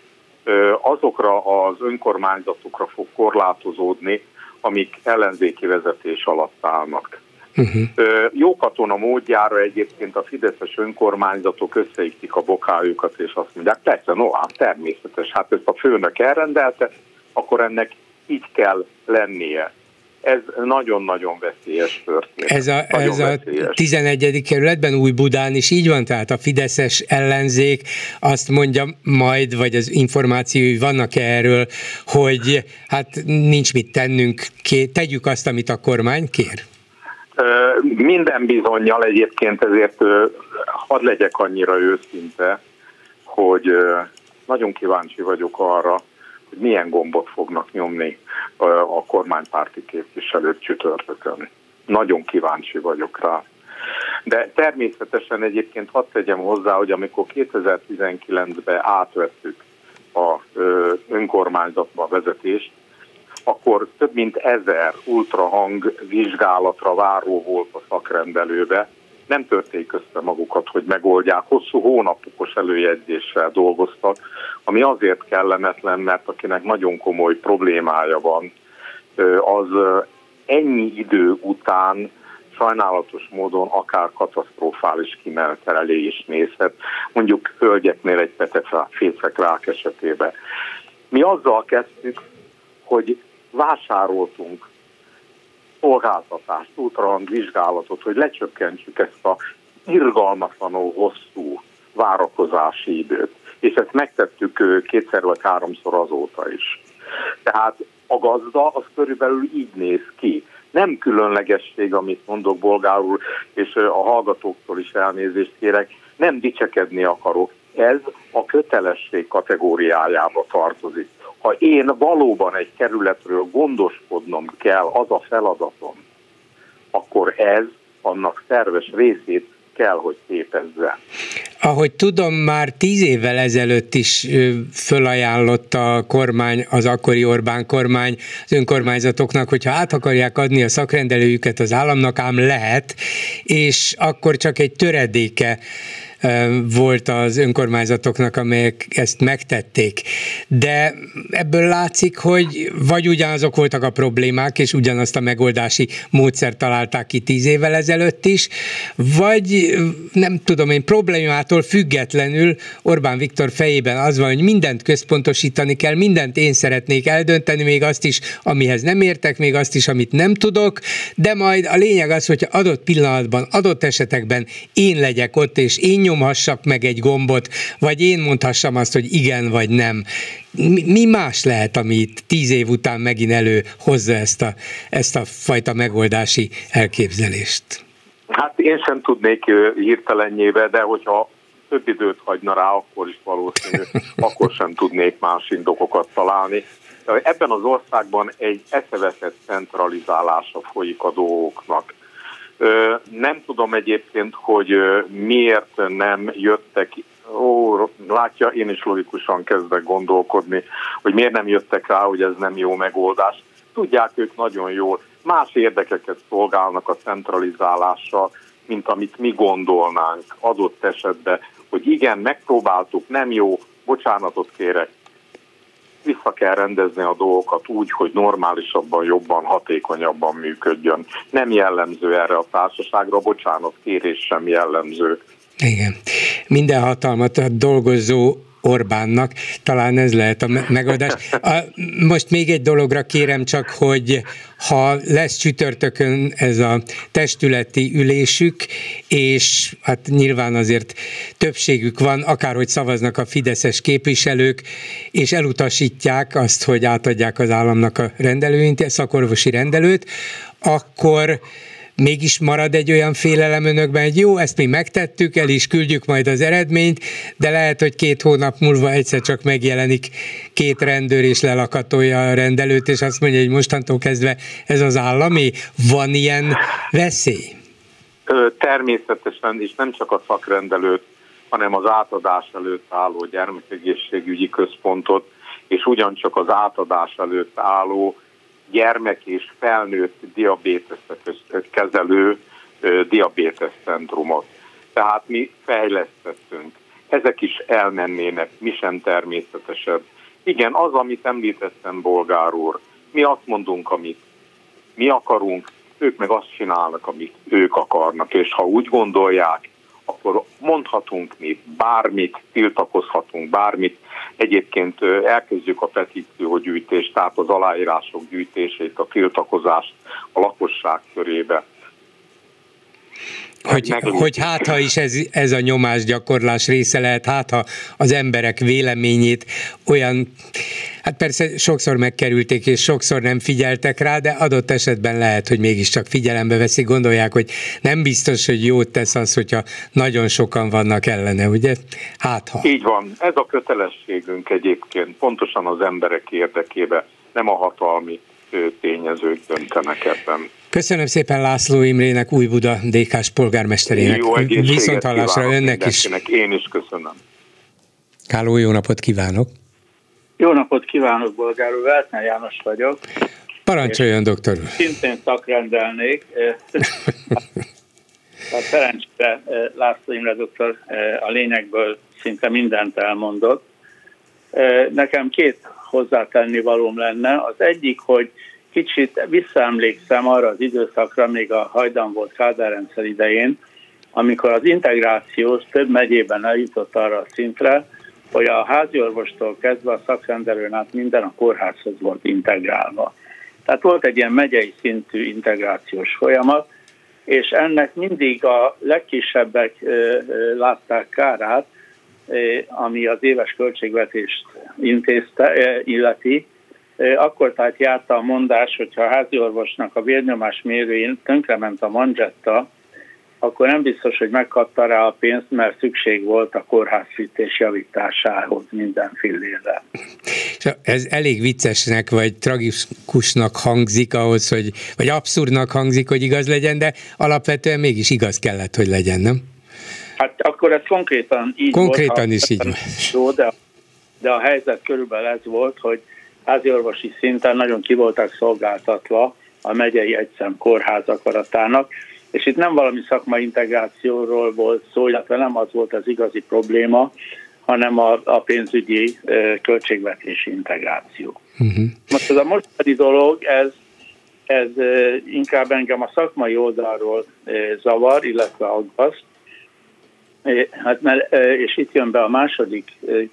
S9: azokra az önkormányzatokra fog korlátozódni, amik ellenzéki vezetés alatt állnak. Uh-huh. Uh, jó katona módjára egyébként a fideszes önkormányzatok összeiktik a bokájukat, és azt mondják, persze, no, hát természetes, hát ezt a főnök elrendelte, akkor ennek így kell lennie. Ez nagyon-nagyon veszélyes történet.
S1: Ez a, ez a 11. kerületben új Budán is így van, tehát a Fideszes ellenzék azt mondja majd, vagy az információi vannak erről, hogy hát nincs mit tennünk, tegyük azt, amit a kormány kér?
S9: Minden bizonyal egyébként ezért hadd legyek annyira őszinte, hogy nagyon kíváncsi vagyok arra, hogy milyen gombot fognak nyomni a kormánypárti képviselők csütörtökön. Nagyon kíváncsi vagyok rá. De természetesen egyébként hadd tegyem hozzá, hogy amikor 2019-ben átvettük a önkormányzatba a vezetést, akkor több mint ezer ultrahang vizsgálatra váró volt a szakrendelőbe, nem törték össze magukat, hogy megoldják, hosszú hónapokos előjegyzéssel dolgoztak, ami azért kellemetlen, mert akinek nagyon komoly problémája van, az ennyi idő után sajnálatos módon akár katasztrofális kimenetelé is nézhet, mondjuk hölgyeknél egy petefészek rák esetében. Mi azzal kezdtük, hogy vásároltunk szolgáltatást, útrahang vizsgálatot, hogy lecsökkentsük ezt a irgalmatlanul hosszú várakozási időt. És ezt megtettük kétszer vagy háromszor azóta is. Tehát a gazda az körülbelül így néz ki. Nem különlegesség, amit mondok bolgárul, és a hallgatóktól is elnézést kérek, nem dicsekedni akarok. Ez a kötelesség kategóriájába tartozik ha én valóban egy kerületről gondoskodnom kell, az a feladatom, akkor ez annak szerves részét kell, hogy képezze.
S1: Ahogy tudom, már tíz évvel ezelőtt is fölajánlotta a kormány, az akkori Orbán kormány az önkormányzatoknak, hogyha át akarják adni a szakrendelőjüket az államnak, ám lehet, és akkor csak egy töredéke volt az önkormányzatoknak, amelyek ezt megtették. De ebből látszik, hogy vagy ugyanazok voltak a problémák, és ugyanazt a megoldási módszert találták ki tíz évvel ezelőtt is, vagy nem tudom én, problémától függetlenül Orbán Viktor fejében az van, hogy mindent központosítani kell, mindent én szeretnék eldönteni, még azt is, amihez nem értek, még azt is, amit nem tudok, de majd a lényeg az, hogy adott pillanatban, adott esetekben én legyek ott, és én nyomhassak meg egy gombot, vagy én mondhassam azt, hogy igen vagy nem. Mi, mi más lehet, ami itt tíz év után megint elő hozza ezt a, ezt a fajta megoldási elképzelést?
S9: Hát én sem tudnék hirtelenjébe, de hogyha több időt hagyna rá, akkor is valószínű, akkor sem tudnék más indokokat találni. Ebben az országban egy eszeveszett centralizálása folyik a dolgoknak. Nem tudom egyébként, hogy miért nem jöttek, ó, látja, én is logikusan kezdek gondolkodni, hogy miért nem jöttek rá, hogy ez nem jó megoldás. Tudják ők nagyon jól, más érdekeket szolgálnak a centralizálással, mint amit mi gondolnánk adott esetben, hogy igen, megpróbáltuk, nem jó, bocsánatot kérek, vissza kell rendezni a dolgokat úgy, hogy normálisabban, jobban, hatékonyabban működjön. Nem jellemző erre a társaságra, bocsánat, kérés sem jellemző.
S1: Igen. Minden hatalmat a dolgozó Orbánnak. Talán ez lehet a megoldás. A, most még egy dologra kérem csak, hogy ha lesz csütörtökön ez a testületi ülésük, és hát nyilván azért többségük van, akárhogy szavaznak a fideszes képviselők, és elutasítják azt, hogy átadják az államnak a rendelőint, szakorvosi rendelőt, akkor mégis marad egy olyan félelem önökben, hogy jó, ezt mi megtettük, el is küldjük majd az eredményt, de lehet, hogy két hónap múlva egyszer csak megjelenik két rendőr és lelakatolja a rendelőt, és azt mondja, hogy mostantól kezdve ez az állami. Van ilyen veszély?
S9: Természetesen, és nem csak a szakrendelőt, hanem az átadás előtt álló gyermekegészségügyi központot, és ugyancsak az átadás előtt álló gyermek és felnőtt diabéteszet kezelő diabétesz centrumot. Tehát mi fejlesztettünk. Ezek is elmennének, mi sem természetesebb. Igen, az, amit említettem, bolgár úr, mi azt mondunk, amit mi akarunk, ők meg azt csinálnak, amit ők akarnak, és ha úgy gondolják, akkor mondhatunk mi bármit, tiltakozhatunk bármit. Egyébként elkezdjük a petíciógyűjtést, tehát az aláírások gyűjtését, a tiltakozást a lakosság körébe.
S1: Hogy, hogy hát ha is ez, ez a nyomásgyakorlás része lehet, hát ha az emberek véleményét olyan, hát persze sokszor megkerülték, és sokszor nem figyeltek rá, de adott esetben lehet, hogy mégiscsak figyelembe veszik, gondolják, hogy nem biztos, hogy jót tesz az, hogyha nagyon sokan vannak ellene, ugye? Hát ha.
S9: Így van, ez a kötelességünk egyébként, pontosan az emberek érdekébe, nem a hatalmi tényezők döntenek ebben.
S1: Köszönöm szépen László Imrének, Új Buda DK-s polgármesterének.
S9: Jó Viszont hallásra önnek is. Én is köszönöm.
S1: Káló, jó napot kívánok!
S10: Jó napot kívánok, bolgár úr, Veltner János vagyok.
S1: Parancsoljon, doktor úr!
S10: Szintén szakrendelnék. A szerencsére László Imre doktor a lényegből szinte mindent elmondott. Nekem két hozzátenni valóm lenne. Az egyik, hogy kicsit visszaemlékszem arra az időszakra, még a hajdan volt Kádár rendszer idején, amikor az integráció több megyében eljutott arra a szintre, hogy a háziorvostól kezdve a szakrendelőn át minden a kórházhoz volt integrálva. Tehát volt egy ilyen megyei szintű integrációs folyamat, és ennek mindig a legkisebbek látták kárát, ami az éves költségvetést intézte, illeti, akkor tehát járta a mondás, hogyha a háziorvosnak a vérnyomás mérőjén tönkrement a manzsetta, akkor nem biztos, hogy megkapta rá a pénzt, mert szükség volt a kórházfűtés javításához minden fillére.
S1: Ez elég viccesnek, vagy tragikusnak hangzik ahhoz, hogy, vagy abszurdnak hangzik, hogy igaz legyen, de alapvetően mégis igaz kellett, hogy legyen, nem?
S10: Hát akkor ez konkrétan így
S1: konkrétan volt. is így
S10: volt. De, de a helyzet körülbelül ez volt, hogy háziorvosi szinten nagyon ki voltak szolgáltatva a megyei egyszem kórház akaratának, és itt nem valami szakmai integrációról volt szó, illetve nem az volt az igazi probléma, hanem a, a pénzügyi költségvetési integráció. Uh-huh. Most ez a mostani dolog, ez, ez inkább engem a szakmai oldalról zavar, illetve aggaszt, hát mert, és itt jön be a második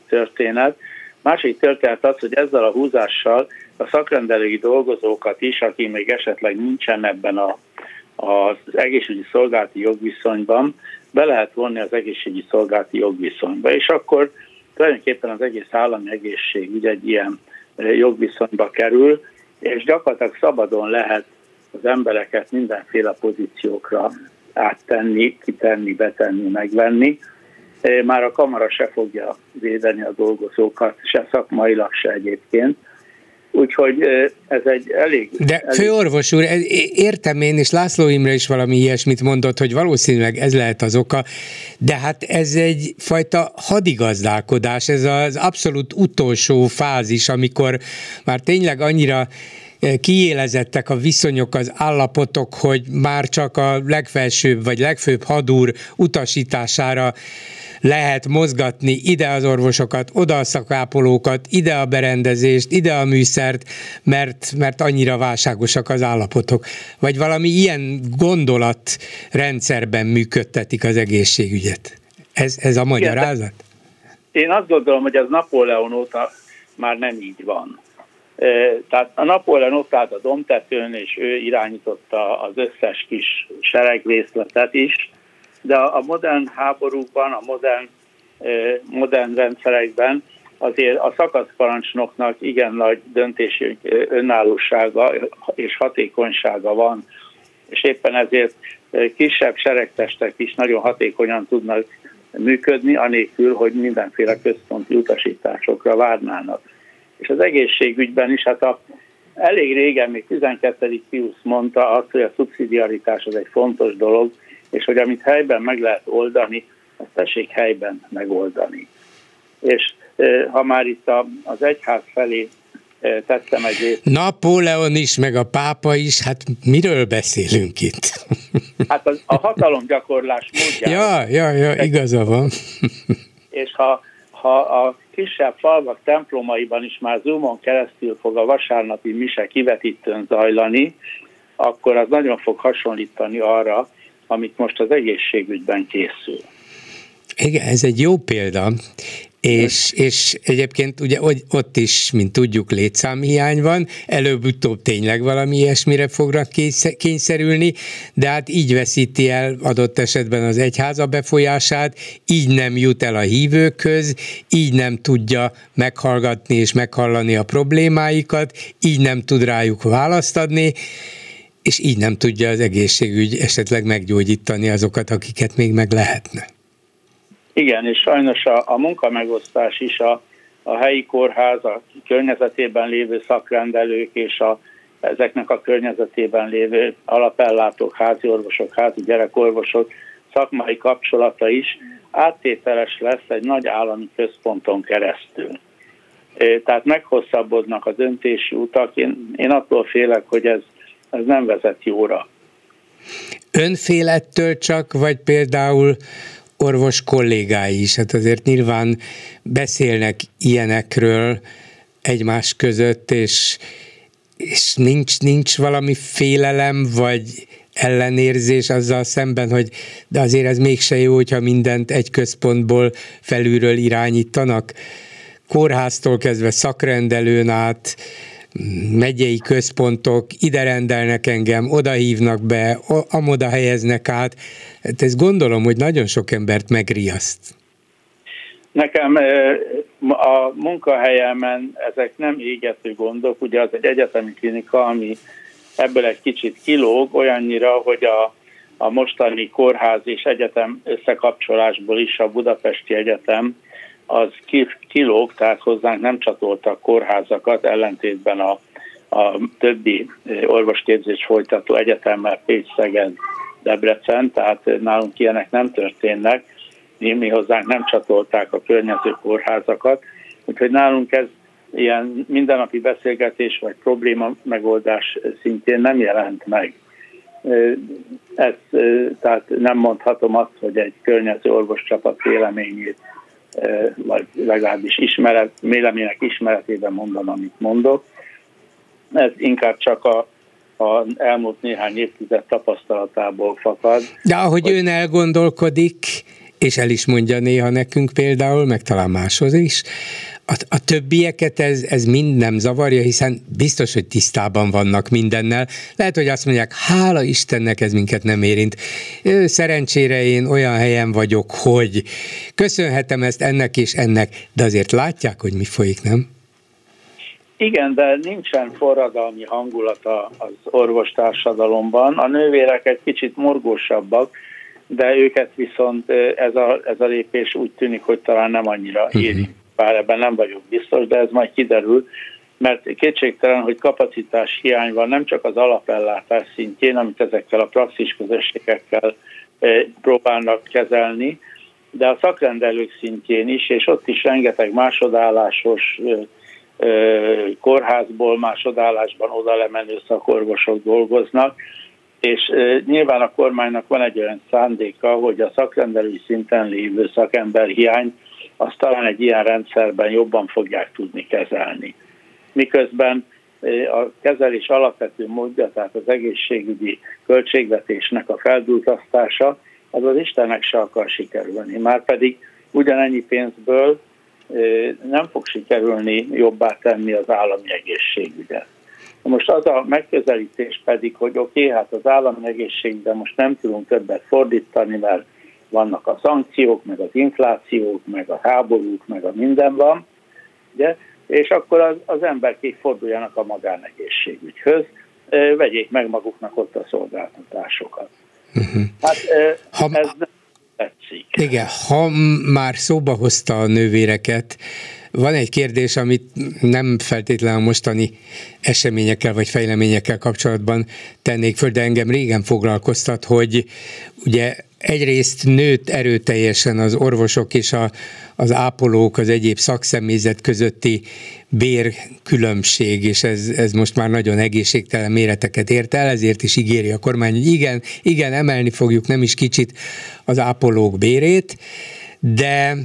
S10: történet, Másik történet az, hogy ezzel a húzással a szakrendelői dolgozókat is, aki még esetleg nincsen ebben a, az egészségügyi szolgálati jogviszonyban, be lehet vonni az egészségügyi szolgálati jogviszonyba, és akkor tulajdonképpen az egész állami egészségügy egy ilyen jogviszonyba kerül, és gyakorlatilag szabadon lehet az embereket mindenféle pozíciókra áttenni, kitenni, betenni, megvenni. Már a kamara se fogja védeni a dolgozókat, se szakmailag, se egyébként. Úgyhogy ez egy elég...
S1: De elég... főorvos úr, értem én, és László Imre is valami ilyesmit mondott, hogy valószínűleg ez lehet az oka, de hát ez egy fajta hadigazdálkodás, ez az abszolút utolsó fázis, amikor már tényleg annyira kiélezettek a viszonyok, az állapotok, hogy már csak a legfelsőbb vagy legfőbb hadúr utasítására lehet mozgatni ide az orvosokat, oda a szakápolókat, ide a berendezést, ide a műszert, mert, mert annyira válságosak az állapotok. Vagy valami ilyen gondolatrendszerben működtetik az egészségügyet. Ez, ez a magyarázat?
S10: Én azt gondolom, hogy ez Napóleon óta már nem így van. Tehát a Napóleon ott állt a domtetőn, és ő irányította az összes kis seregrészletet is, de a modern háborúkban, a modern, modern rendszerekben azért a szakaszparancsnoknak igen nagy döntési önállósága és hatékonysága van, és éppen ezért kisebb seregtestek is nagyon hatékonyan tudnak működni, anélkül, hogy mindenféle központi utasításokra várnának. És az egészségügyben is, hát a, elég régen, még 12. Pius mondta azt, hogy a szubszidiaritás az egy fontos dolog, és hogy amit helyben meg lehet oldani, azt tessék helyben megoldani. És ha már itt az egyház felé tettem egy részt.
S1: Napóleon is, meg a pápa is, hát miről beszélünk itt?
S10: Hát az, a hatalomgyakorlás módja.
S1: Ja, ja, ja, igaza van.
S10: És ha, ha a kisebb falvak templomaiban is már Zoomon keresztül fog a vasárnapi mise kivetítőn zajlani, akkor az nagyon fog hasonlítani arra, amit most az egészségügyben készül.
S1: Igen, ez egy jó példa, és, és egyébként ugye ott is, mint tudjuk, létszámhiány van, előbb-utóbb tényleg valami ilyesmire fognak kényszerülni, de hát így veszíti el adott esetben az egyháza befolyását, így nem jut el a hívőkhöz, így nem tudja meghallgatni és meghallani a problémáikat, így nem tud rájuk választ adni, és így nem tudja az egészségügy esetleg meggyógyítani azokat, akiket még meg lehetne.
S10: Igen, és sajnos a, a munkamegosztás is a, a helyi kórház, a környezetében lévő szakrendelők és a, ezeknek a környezetében lévő alapellátók, házi orvosok, házi gyerekorvosok szakmai kapcsolata is áttételes lesz egy nagy állami központon keresztül. Tehát meghosszabbodnak a döntési utak. Én, én attól félek, hogy ez ez nem vezet jóra.
S1: Önfélettől csak, vagy például orvos kollégái is, hát azért nyilván beszélnek ilyenekről egymás között, és, és nincs, nincs valami félelem, vagy ellenérzés azzal szemben, hogy de azért ez mégse jó, hogyha mindent egy központból felülről irányítanak. Kórháztól kezdve szakrendelőn át, megyei központok ide rendelnek engem, oda hívnak be, amoda helyeznek át. Hát ezt gondolom, hogy nagyon sok embert megriaszt.
S10: Nekem a munkahelyemen ezek nem égető gondok, ugye az egy egyetemi klinika, ami ebből egy kicsit kilóg, olyannyira, hogy a, a mostani kórház és egyetem összekapcsolásból is a Budapesti Egyetem az kilóg, tehát hozzánk nem csatoltak kórházakat, ellentétben a, a többi orvosképzés folytató egyetemmel Pécs, Szeged, Debrecen, tehát nálunk ilyenek nem történnek, mi, hozzánk nem csatolták a környező kórházakat, úgyhogy nálunk ez ilyen mindennapi beszélgetés vagy probléma megoldás szintén nem jelent meg. Ez, tehát nem mondhatom azt, hogy egy környező orvoscsapat véleményét vagy legalábbis ismeret, vélemények ismeretében mondom, amit mondok. Ez inkább csak a, a elmúlt néhány évtized tapasztalatából fakad.
S1: De ahogy hogy... ön elgondolkodik, és el is mondja néha nekünk például, meg talán máshoz is, a, a többieket ez, ez mind nem zavarja, hiszen biztos, hogy tisztában vannak mindennel. Lehet, hogy azt mondják, hála Istennek ez minket nem érint. Szerencsére én olyan helyen vagyok, hogy köszönhetem ezt ennek és ennek, de azért látják, hogy mi folyik, nem?
S10: Igen, de nincsen forradalmi hangulata az orvostársadalomban. A nővérek egy kicsit morgósabbak, de őket viszont ez a, ez a lépés úgy tűnik, hogy talán nem annyira mhm. Bár ebben nem vagyok biztos, de ez majd kiderül, mert kétségtelen, hogy kapacitás hiány van nem csak az alapellátás szintjén, amit ezekkel a praxis közösségekkel próbálnak kezelni, de a szakrendelők szintjén is, és ott is rengeteg másodállásos kórházból másodállásban oda lemenő szakorvosok dolgoznak, és nyilván a kormánynak van egy olyan szándéka, hogy a szakrendelői szinten lévő szakember hiány azt talán egy ilyen rendszerben jobban fogják tudni kezelni. Miközben a kezelés alapvető módja, tehát az egészségügyi költségvetésnek a feldúzasztása, az az Istennek se akar sikerülni. Márpedig ugyanennyi pénzből nem fog sikerülni jobbá tenni az állami egészségügyet. Most az a megközelítés pedig, hogy oké, okay, hát az állami egészségügyben most nem tudunk többet fordítani, mert vannak a szankciók, meg az inflációk, meg a háborúk, meg a minden van, ugye? és akkor az, az emberkék forduljanak a magánegészségügyhöz, vegyék meg maguknak ott a szolgáltatásokat. Uh-huh. Hát ha, ez nem tetszik.
S1: Igen, ha már szóba hozta a nővéreket, van egy kérdés, amit nem feltétlenül a mostani eseményekkel vagy fejleményekkel kapcsolatban tennék föl, de engem régen foglalkoztat, hogy ugye egyrészt nőtt erőteljesen az orvosok és a, az ápolók, az egyéb szakszemélyzet közötti bérkülönbség, és ez, ez most már nagyon egészségtelen méreteket ért el, ezért is ígéri a kormány, hogy igen, igen, emelni fogjuk nem is kicsit az ápolók bérét, de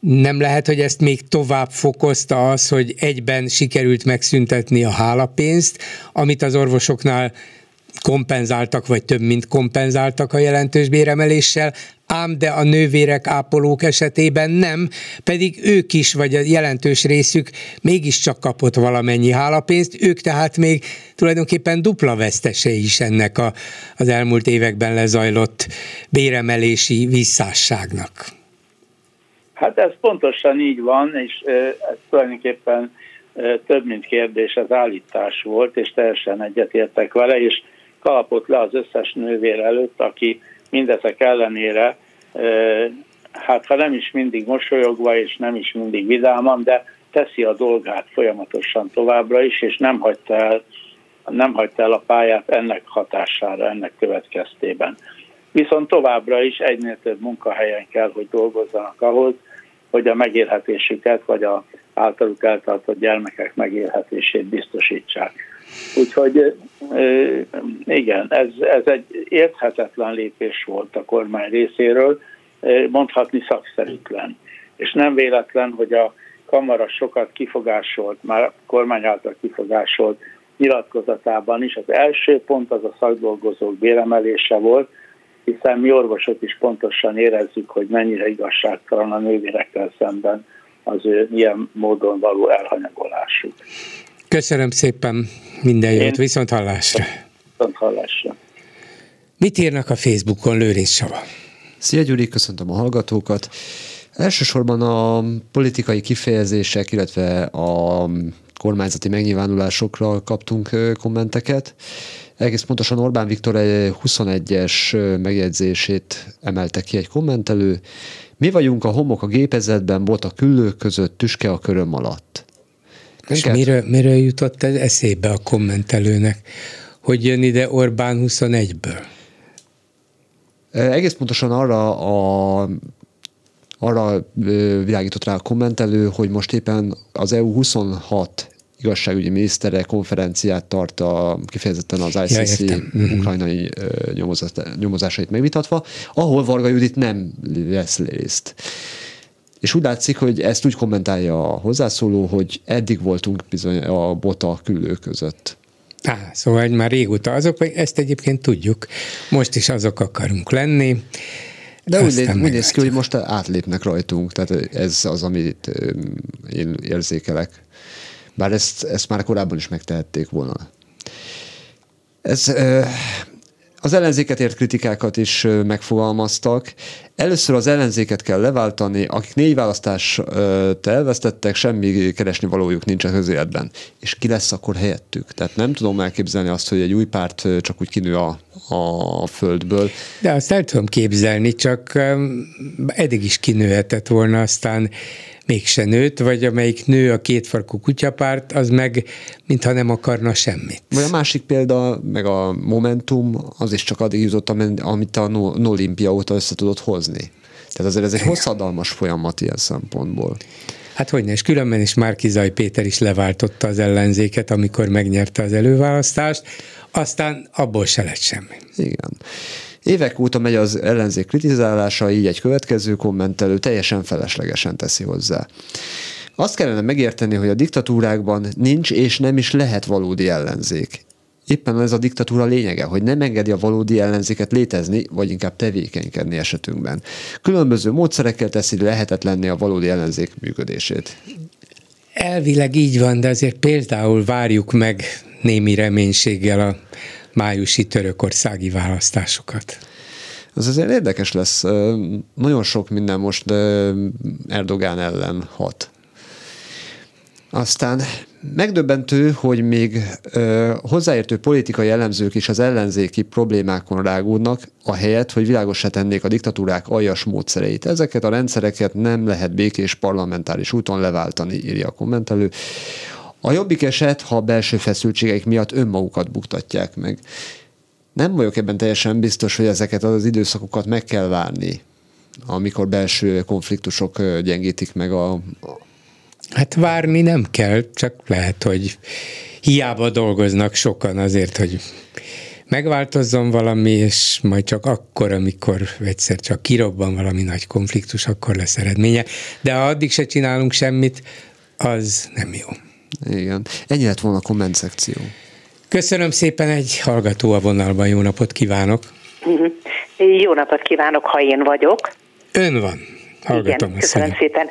S1: nem lehet, hogy ezt még tovább fokozta az, hogy egyben sikerült megszüntetni a hálapénzt, amit az orvosoknál kompenzáltak, vagy több mint kompenzáltak a jelentős béremeléssel, ám de a nővérek, ápolók esetében nem, pedig ők is, vagy a jelentős részük mégiscsak kapott valamennyi hálapénzt, ők tehát még tulajdonképpen dupla vesztese is ennek a, az elmúlt években lezajlott béremelési visszásságnak.
S10: Hát ez pontosan így van, és ez tulajdonképpen több mint kérdés, az állítás volt, és teljesen egyetértek vele, és kalapott le az összes nővér előtt, aki mindezek ellenére, hát ha nem is mindig mosolyogva, és nem is mindig vidáman, de teszi a dolgát folyamatosan továbbra is, és nem hagyta el, nem hagyta el a pályát ennek hatására, ennek következtében. Viszont továbbra is egynél több munkahelyen kell, hogy dolgozzanak ahhoz, hogy a megélhetésüket, vagy a általuk eltartott gyermekek megélhetését biztosítsák. Úgyhogy igen, ez, ez egy érthetetlen lépés volt a kormány részéről, mondhatni szakszerűtlen. És nem véletlen, hogy a kamara sokat kifogásolt, már a kormány által kifogásolt nyilatkozatában is. Az első pont az a szakdolgozók béremelése volt, hiszen mi orvosok is pontosan érezzük, hogy mennyire igazságtalan a nővérekkel szemben az ő ilyen módon való elhanyagolásuk.
S1: Köszönöm szépen, minden jót, viszont hallásra.
S10: Viszont hallásra.
S1: Mit írnak a Facebookon, Lőrinc Sava?
S11: Szia Gyuri, köszöntöm a hallgatókat. Elsősorban a politikai kifejezések, illetve a kormányzati megnyilvánulásokra kaptunk kommenteket. Egész pontosan Orbán Viktor 21-es megjegyzését emelte ki egy kommentelő. Mi vagyunk a homok a gépezetben, volt a küllők között, tüske a köröm alatt.
S1: És miről, miről jutott ez eszébe a kommentelőnek, hogy jön ide Orbán 21-ből?
S11: Egész pontosan arra a arra világított rá a kommentelő, hogy most éppen az EU 26 igazságügyi minisztere konferenciát tart a, kifejezetten az ICC ja, mhm. ukrajnai nyomozásait megvitatva, ahol Varga Judit nem vesz részt. És úgy látszik, hogy ezt úgy kommentálja a hozzászóló, hogy eddig voltunk bizony a bota küllő között.
S1: Á, szóval már régóta azok, ezt egyébként tudjuk, most is azok akarunk lenni.
S11: De úgy, néz, úgy néz ki, hogy most átlépnek rajtunk, tehát ez az, amit én érzékelek. Bár ezt, ezt már korábban is megtehették volna. Ez, az ellenzéket ért kritikákat is megfogalmaztak. Először az ellenzéket kell leváltani, akik négy választást elvesztettek, semmi keresni valójuk nincs a közéletben. És ki lesz akkor helyettük? Tehát nem tudom elképzelni azt, hogy egy új párt csak úgy kinő a, a földből.
S1: De azt el tudom képzelni, csak eddig is kinőhetett volna, aztán mégse nőtt, vagy amelyik nő a kétfarkú kutyapárt, az meg mintha nem akarna semmit.
S11: Vagy a másik példa, meg a Momentum, az is csak addig jutott, amit a Olimpia óta össze tudott hozni. Tehát azért ez egy hosszadalmas folyamat ilyen szempontból.
S1: Hát hogy és különben is Márkizaj Péter is leváltotta az ellenzéket, amikor megnyerte az előválasztást, aztán abból se lett semmi.
S11: Igen. Évek óta megy az ellenzék kritizálása, így egy következő kommentelő teljesen feleslegesen teszi hozzá. Azt kellene megérteni, hogy a diktatúrákban nincs és nem is lehet valódi ellenzék. Éppen ez a diktatúra lényege, hogy nem engedi a valódi ellenzéket létezni, vagy inkább tevékenykedni esetünkben. Különböző módszerekkel teszi lehetetlenné a valódi ellenzék működését.
S1: Elvileg így van, de azért például várjuk meg némi reménységgel a májusi törökországi választásokat.
S11: Az azért érdekes lesz. Nagyon sok minden most Erdogán ellen hat. Aztán megdöbbentő, hogy még ö, hozzáértő politikai jellemzők is az ellenzéki problémákon rágódnak, helyet, hogy világosá tennék a diktatúrák aljas módszereit. Ezeket a rendszereket nem lehet békés parlamentáris úton leváltani, írja a kommentelő. A jobbik eset, ha a belső feszültségeik miatt önmagukat buktatják meg. Nem vagyok ebben teljesen biztos, hogy ezeket az időszakokat meg kell várni, amikor belső konfliktusok gyengítik meg a,
S1: Hát várni nem kell, csak lehet, hogy hiába dolgoznak sokan azért, hogy megváltozzon valami, és majd csak akkor, amikor egyszer csak kirobban valami nagy konfliktus, akkor lesz eredménye. De ha addig se csinálunk semmit, az nem jó.
S11: Igen. Ennyi lett volna a komment szekció.
S1: Köszönöm szépen, egy hallgató a vonalban, jó napot kívánok!
S12: Jó napot kívánok, ha én vagyok.
S1: Ön van. Hallgatom
S12: Igen, köszönöm szépen.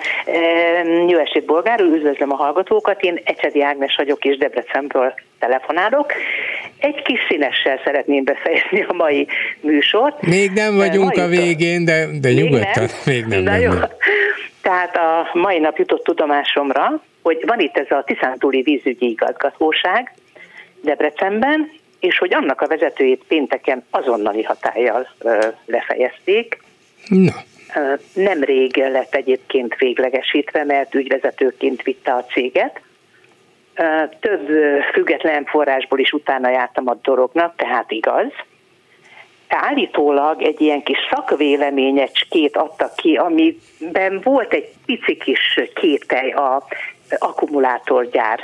S12: Jó estét, Bolgár, üdvözlöm a hallgatókat. Én Ecsedi Ágnes vagyok, és Debrecenből telefonálok. Egy kis színessel szeretném befejezni a mai műsort.
S1: Még nem vagyunk mai a végén, de, de nyugodtan. Még nem.
S12: nem, nem, nem. Tehát a mai nap jutott tudomásomra, hogy van itt ez a Tiszántúli vízügyi igazgatóság Debrecenben, és hogy annak a vezetőjét pénteken azonnali hatállyal lefejezték.
S1: Na.
S12: Nemrég lett egyébként véglegesítve, mert ügyvezetőként vitte a céget. Több független forrásból is utána jártam a dolognak, tehát igaz. Állítólag egy ilyen kis szakvéleményecskét adtak ki, amiben volt egy pici kis kételj a akkumulátorgyár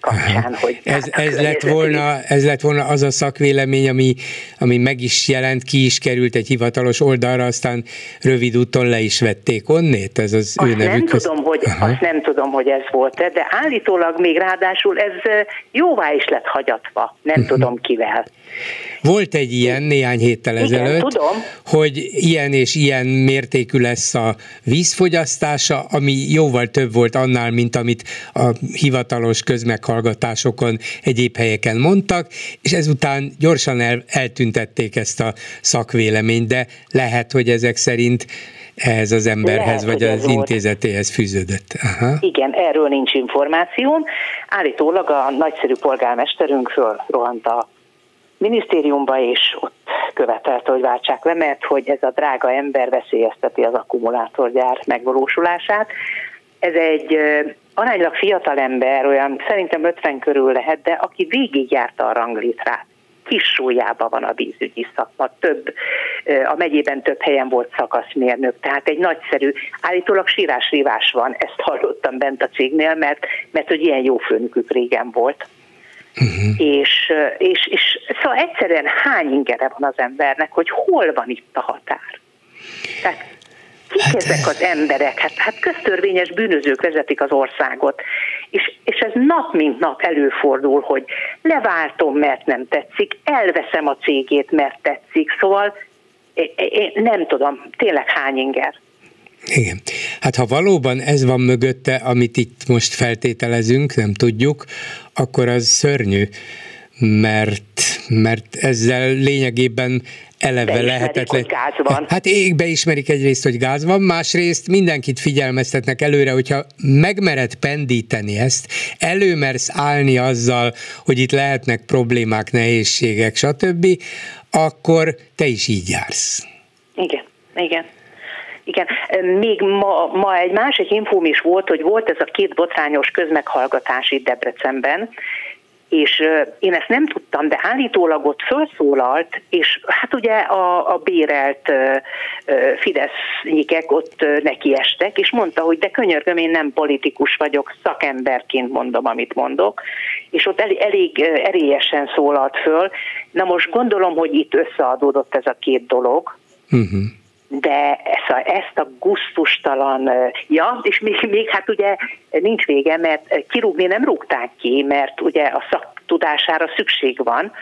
S12: kapcsán. Hogy
S1: ez, ez, lett volna, ez lett volna az a szakvélemény, ami, ami meg is jelent, ki is került egy hivatalos oldalra, aztán rövid úton le is vették onnét? Ez az
S12: azt
S1: ő.
S12: Nem tudom, hogy, azt nem tudom, hogy ez volt de állítólag még ráadásul ez jóvá is lett hagyatva, nem uh-huh. tudom kivel.
S1: Volt egy ilyen néhány héttel
S12: Igen,
S1: ezelőtt,
S12: tudom.
S1: hogy ilyen és ilyen mértékű lesz a vízfogyasztása, ami jóval több volt annál, mint amit a hivatalos közmeghallgatásokon egyéb helyeken mondtak, és ezután gyorsan el, eltüntették ezt a szakvéleményt, de lehet, hogy ezek szerint ehhez az emberhez, Lehet, vagy az intézetéhez fűződött. Aha.
S12: Igen, erről nincs információm. Állítólag a nagyszerű polgármesterünkről rohant a minisztériumba, és ott követelte, hogy váltsák le, mert hogy ez a drága ember veszélyezteti az akkumulátorgyár megvalósulását. Ez egy aránylag fiatal ember, olyan szerintem 50 körül lehet, de aki végigjárta a ranglitrát, kis súlyában van a vízügyi szakma, több, a megyében több helyen volt szakaszmérnök, tehát egy nagyszerű, állítólag sírás van, ezt hallottam bent a cégnél, mert, mert hogy ilyen jó főnökük régen volt. Uh-huh. És, és, és szóval egyszerűen hány ingere van az embernek, hogy hol van itt a határ. Tehát kik hát, ezek az emberek? Hát, hát köztörvényes bűnözők vezetik az országot. És, és ez nap mint nap előfordul, hogy leváltom, mert nem tetszik, elveszem a cégét, mert tetszik. Szóval én nem tudom, tényleg hány inger.
S1: Igen. Hát ha valóban ez van mögötte, amit itt most feltételezünk, nem tudjuk, akkor az szörnyű, mert, mert ezzel lényegében eleve lehetetlen.
S12: gáz van.
S1: Hát ég beismerik egyrészt, hogy gáz van, másrészt mindenkit figyelmeztetnek előre, hogyha megmered pendíteni ezt, előmersz állni azzal, hogy itt lehetnek problémák, nehézségek, stb., akkor te is így jársz.
S12: Igen, igen. Igen, még ma, ma egy másik infóm is volt, hogy volt ez a két botrányos közmeghallgatás itt Debrecenben, és én ezt nem tudtam, de állítólag ott felszólalt, és hát ugye a, a bérelt Fidesznyikek ott nekiestek, és mondta, hogy de könyörgöm, én nem politikus vagyok, szakemberként mondom, amit mondok, és ott elég, elég erélyesen szólalt föl. Na most gondolom, hogy itt összeadódott ez a két dolog, uh-huh de ezt a, ezt a guztustalan, ja, és még, még hát ugye nincs vége, mert kirúgni nem rúgták ki, mert ugye a szaktudására szükség van.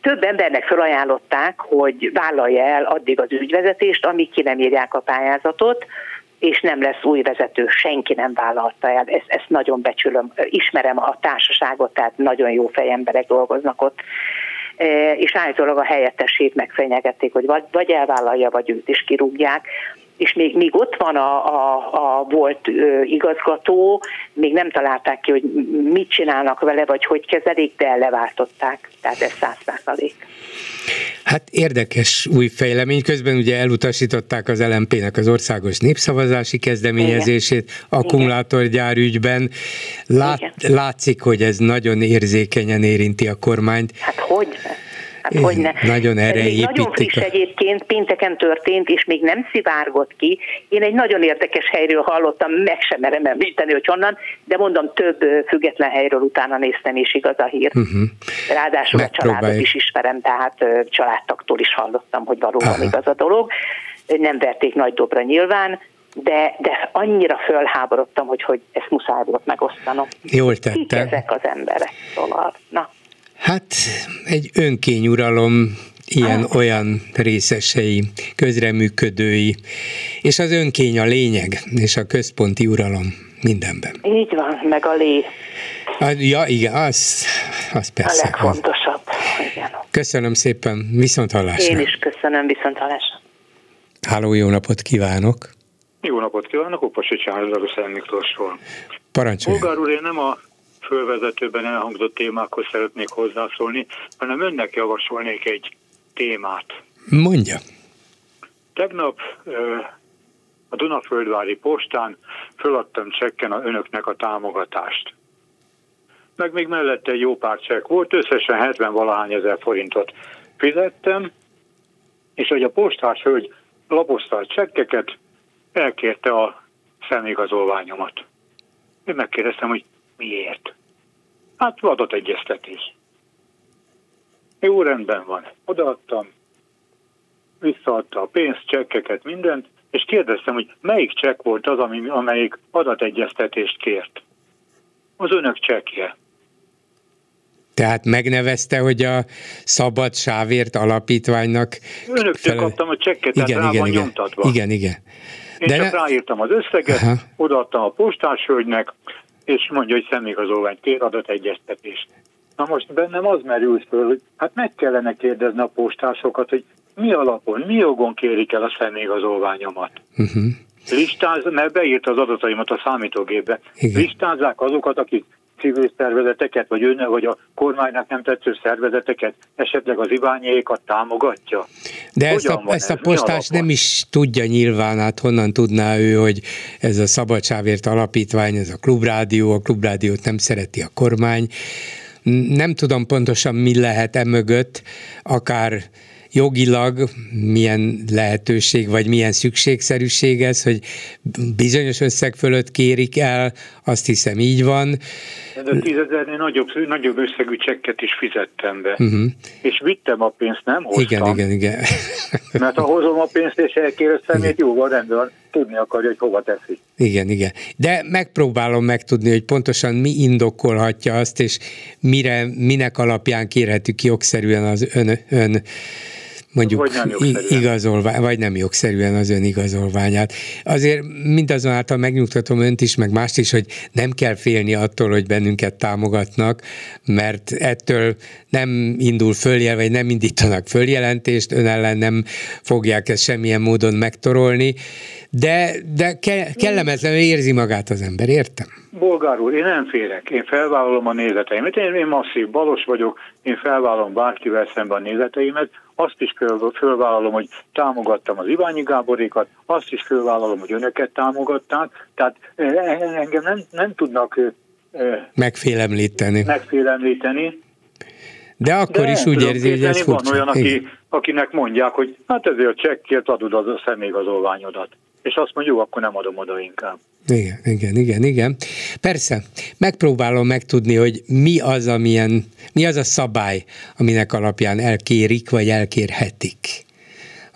S12: Több embernek felajánlották, hogy vállalja el addig az ügyvezetést, amíg ki nem írják a pályázatot, és nem lesz új vezető, senki nem vállalta el. Ezt, ezt nagyon becsülöm, ismerem a társaságot, tehát nagyon jó fejemberek dolgoznak ott és állítólag a helyettesét megfenyegették, hogy vagy, vagy elvállalja, vagy őt is kirúgják és még, még ott van a, a, a volt ö, igazgató, még nem találták ki, hogy mit csinálnak vele, vagy hogy kezelik, de leváltották, tehát ez száz százalék.
S1: Hát érdekes új fejlemény, közben ugye elutasították az LMP-nek az országos népszavazási kezdeményezését akkumulátorgyár ügyben. Lát, látszik, hogy ez nagyon érzékenyen érinti a kormányt.
S12: Hát hogy? Hát hogy ne.
S1: Nagyon erre Ez
S12: Nagyon friss egyébként, pénteken történt, és még nem szivárgott ki. Én egy nagyon érdekes helyről hallottam, meg sem merem említeni, hogy honnan, de mondom, több független helyről utána néztem, és igaz a hír. Uh-huh. Ráadásul a családot is ismerem, tehát családtaktól is hallottam, hogy valóban Aha. igaz a dolog. Nem verték nagy dobra nyilván, de, de annyira fölháborodtam, hogy, hogy ezt muszáj volt megosztanom.
S1: Jól tettem. Kik
S12: ezek az emberek? Szóval, na.
S1: Hát egy önkényuralom ilyen-olyan részesei, közreműködői, és az önkény a lényeg, és a központi uralom mindenben.
S12: Így van, meg a lé.
S1: A, ja, igen, az, az persze.
S12: A legfontosabb. Az. Igen.
S1: Köszönöm szépen, viszont hallásra.
S12: Én is köszönöm, viszont hallásra.
S1: Háló, jó napot kívánok!
S13: Jó napot kívánok, Opasi Csánzsar, Szent Miklósról.
S1: Parancsoljon!
S13: Bolgár úr, én nem a fölvezetőben elhangzott témákhoz szeretnék hozzászólni, hanem önnek javasolnék egy témát.
S1: Mondja.
S13: Tegnap a Dunaföldvári postán föladtam csekken a önöknek a támogatást. Meg még mellette egy jó pár csekk volt, összesen 70 valahány ezer forintot fizettem, és hogy a postás hölgy lapozta a csekkeket, elkérte a személyigazolványomat. Én megkérdeztem, hogy Miért? Hát egyeztetés. Jó, rendben van. Odaadtam, visszaadta a pénzt, csekkeket, mindent, és kérdeztem, hogy melyik csekk volt az, ami, amelyik adategyeztetést kért. Az önök csekkje.
S1: Tehát megnevezte, hogy a Szabad Sávért Alapítványnak...
S13: Önöktől fele... kaptam a csekket, igen, tehát igen,
S1: igen,
S13: nyomtatva.
S1: Igen, igen.
S13: Én De csak ne... ráírtam az összeget, Aha. odaadtam a postás hölgynek, és mondja, hogy személyigazolványt kér, egyeztetést. Na most bennem az merült föl, hogy hát meg kellene kérdezni a postásokat, hogy mi alapon, mi jogon kérik el a személyigazolványomat. Uh-huh. Listáz, mert beírt az adataimat a számítógépbe. Igen. Listázzák azokat, akik civil szervezeteket, vagy ön, vagy a kormánynak nem tetsző szervezeteket, esetleg az Iványékat támogatja?
S1: De ezt a, ezt a postás nem is tudja nyilván, hát honnan tudná ő, hogy ez a Szabadságért alapítvány, ez a klubrádió, a klubrádiót nem szereti a kormány. Nem tudom pontosan, mi lehet emögött, akár jogilag milyen lehetőség, vagy milyen szükségszerűség ez, hogy bizonyos összeg fölött kérik el, azt hiszem így van.
S13: De tízezernél nagyobb, nagyobb összegű csekket is fizettem be. Uh-huh. És vittem a pénzt, nem hoztam.
S1: Igen, igen, igen.
S13: Mert ha hozom a pénzt és elkérdeztem, hogy jó van, rendben, tudni akarja, hogy hova teszi.
S1: Igen, igen. De megpróbálom megtudni, hogy pontosan mi indokolhatja azt, és mire, minek alapján kérhetük jogszerűen az ön, ön mondjuk igazolvány, vagy nem jogszerűen az ön igazolványát. Azért mindazonáltal megnyugtatom önt is, meg mást is, hogy nem kell félni attól, hogy bennünket támogatnak, mert ettől nem indul följel, vagy nem indítanak följelentést, ön ellen nem fogják ezt semmilyen módon megtorolni, de, de ke- kellemetlenül érzi magát az ember, értem?
S13: Bolgár úr, én nem félek, én felvállalom a nézeteimet, én, én masszív balos vagyok, én felvállalom bárkivel szemben a nézeteimet, azt is fölvállalom, hogy támogattam az Iványi Gáborékat, azt is fölvállalom, hogy önöket támogatták, tehát eh, engem nem, nem tudnak
S1: megfélemlíteni.
S13: megfélemlíteni.
S1: De akkor De is úgy érzi, hogy ez
S13: furcsa. Van olyan, aki, akinek mondják, hogy hát ezért a csekkért adod az a személyigazolványodat. És azt mondjuk, akkor nem adom oda inkább.
S1: Igen, igen, igen, igen. Persze, megpróbálom megtudni, hogy mi az, amilyen, mi az a szabály, aminek alapján elkérik, vagy elkérhetik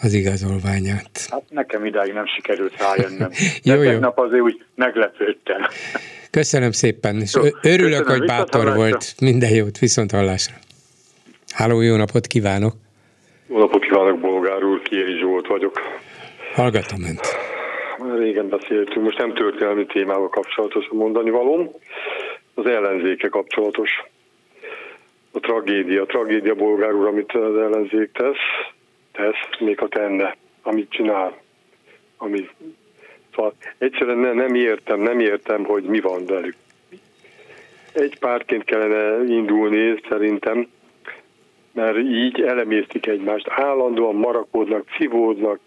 S1: az igazolványát.
S13: Hát nekem idáig nem sikerült rájönnem. jó, De jó. tegnap azért úgy meglepődtem.
S1: Köszönöm szépen, és jó, örülök, köszönöm, hogy bátor volt. Minden jót, viszont hallásra. Háló, jó napot kívánok!
S14: Jó napot kívánok, Bolgár úr, Kieri Zsolt vagyok.
S1: Hallgatom önt.
S14: Régen beszéltünk, most nem történelmi témával kapcsolatos a mondani valóm, az ellenzéke kapcsolatos. A tragédia, a tragédia, Bolgár úr, amit az ellenzék tesz, tesz, még a tenne, amit csinál. Ami, szóval egyszerűen ne, nem értem, nem értem, hogy mi van velük. Egy pártként kellene indulni, szerintem, mert így elemésztik egymást, állandóan marakodnak, civódnak,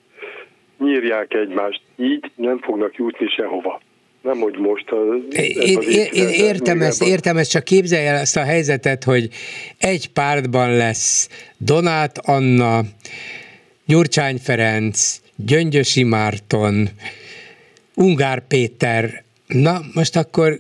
S14: nyírják egymást, így nem fognak jutni sehova. Nem, hogy most a,
S1: én, az én, én értem ezt, értem ezt, csak képzelj el ezt a helyzetet, hogy egy pártban lesz Donát Anna, Gyurcsány Ferenc, Gyöngyösi Márton, Ungár Péter, na most akkor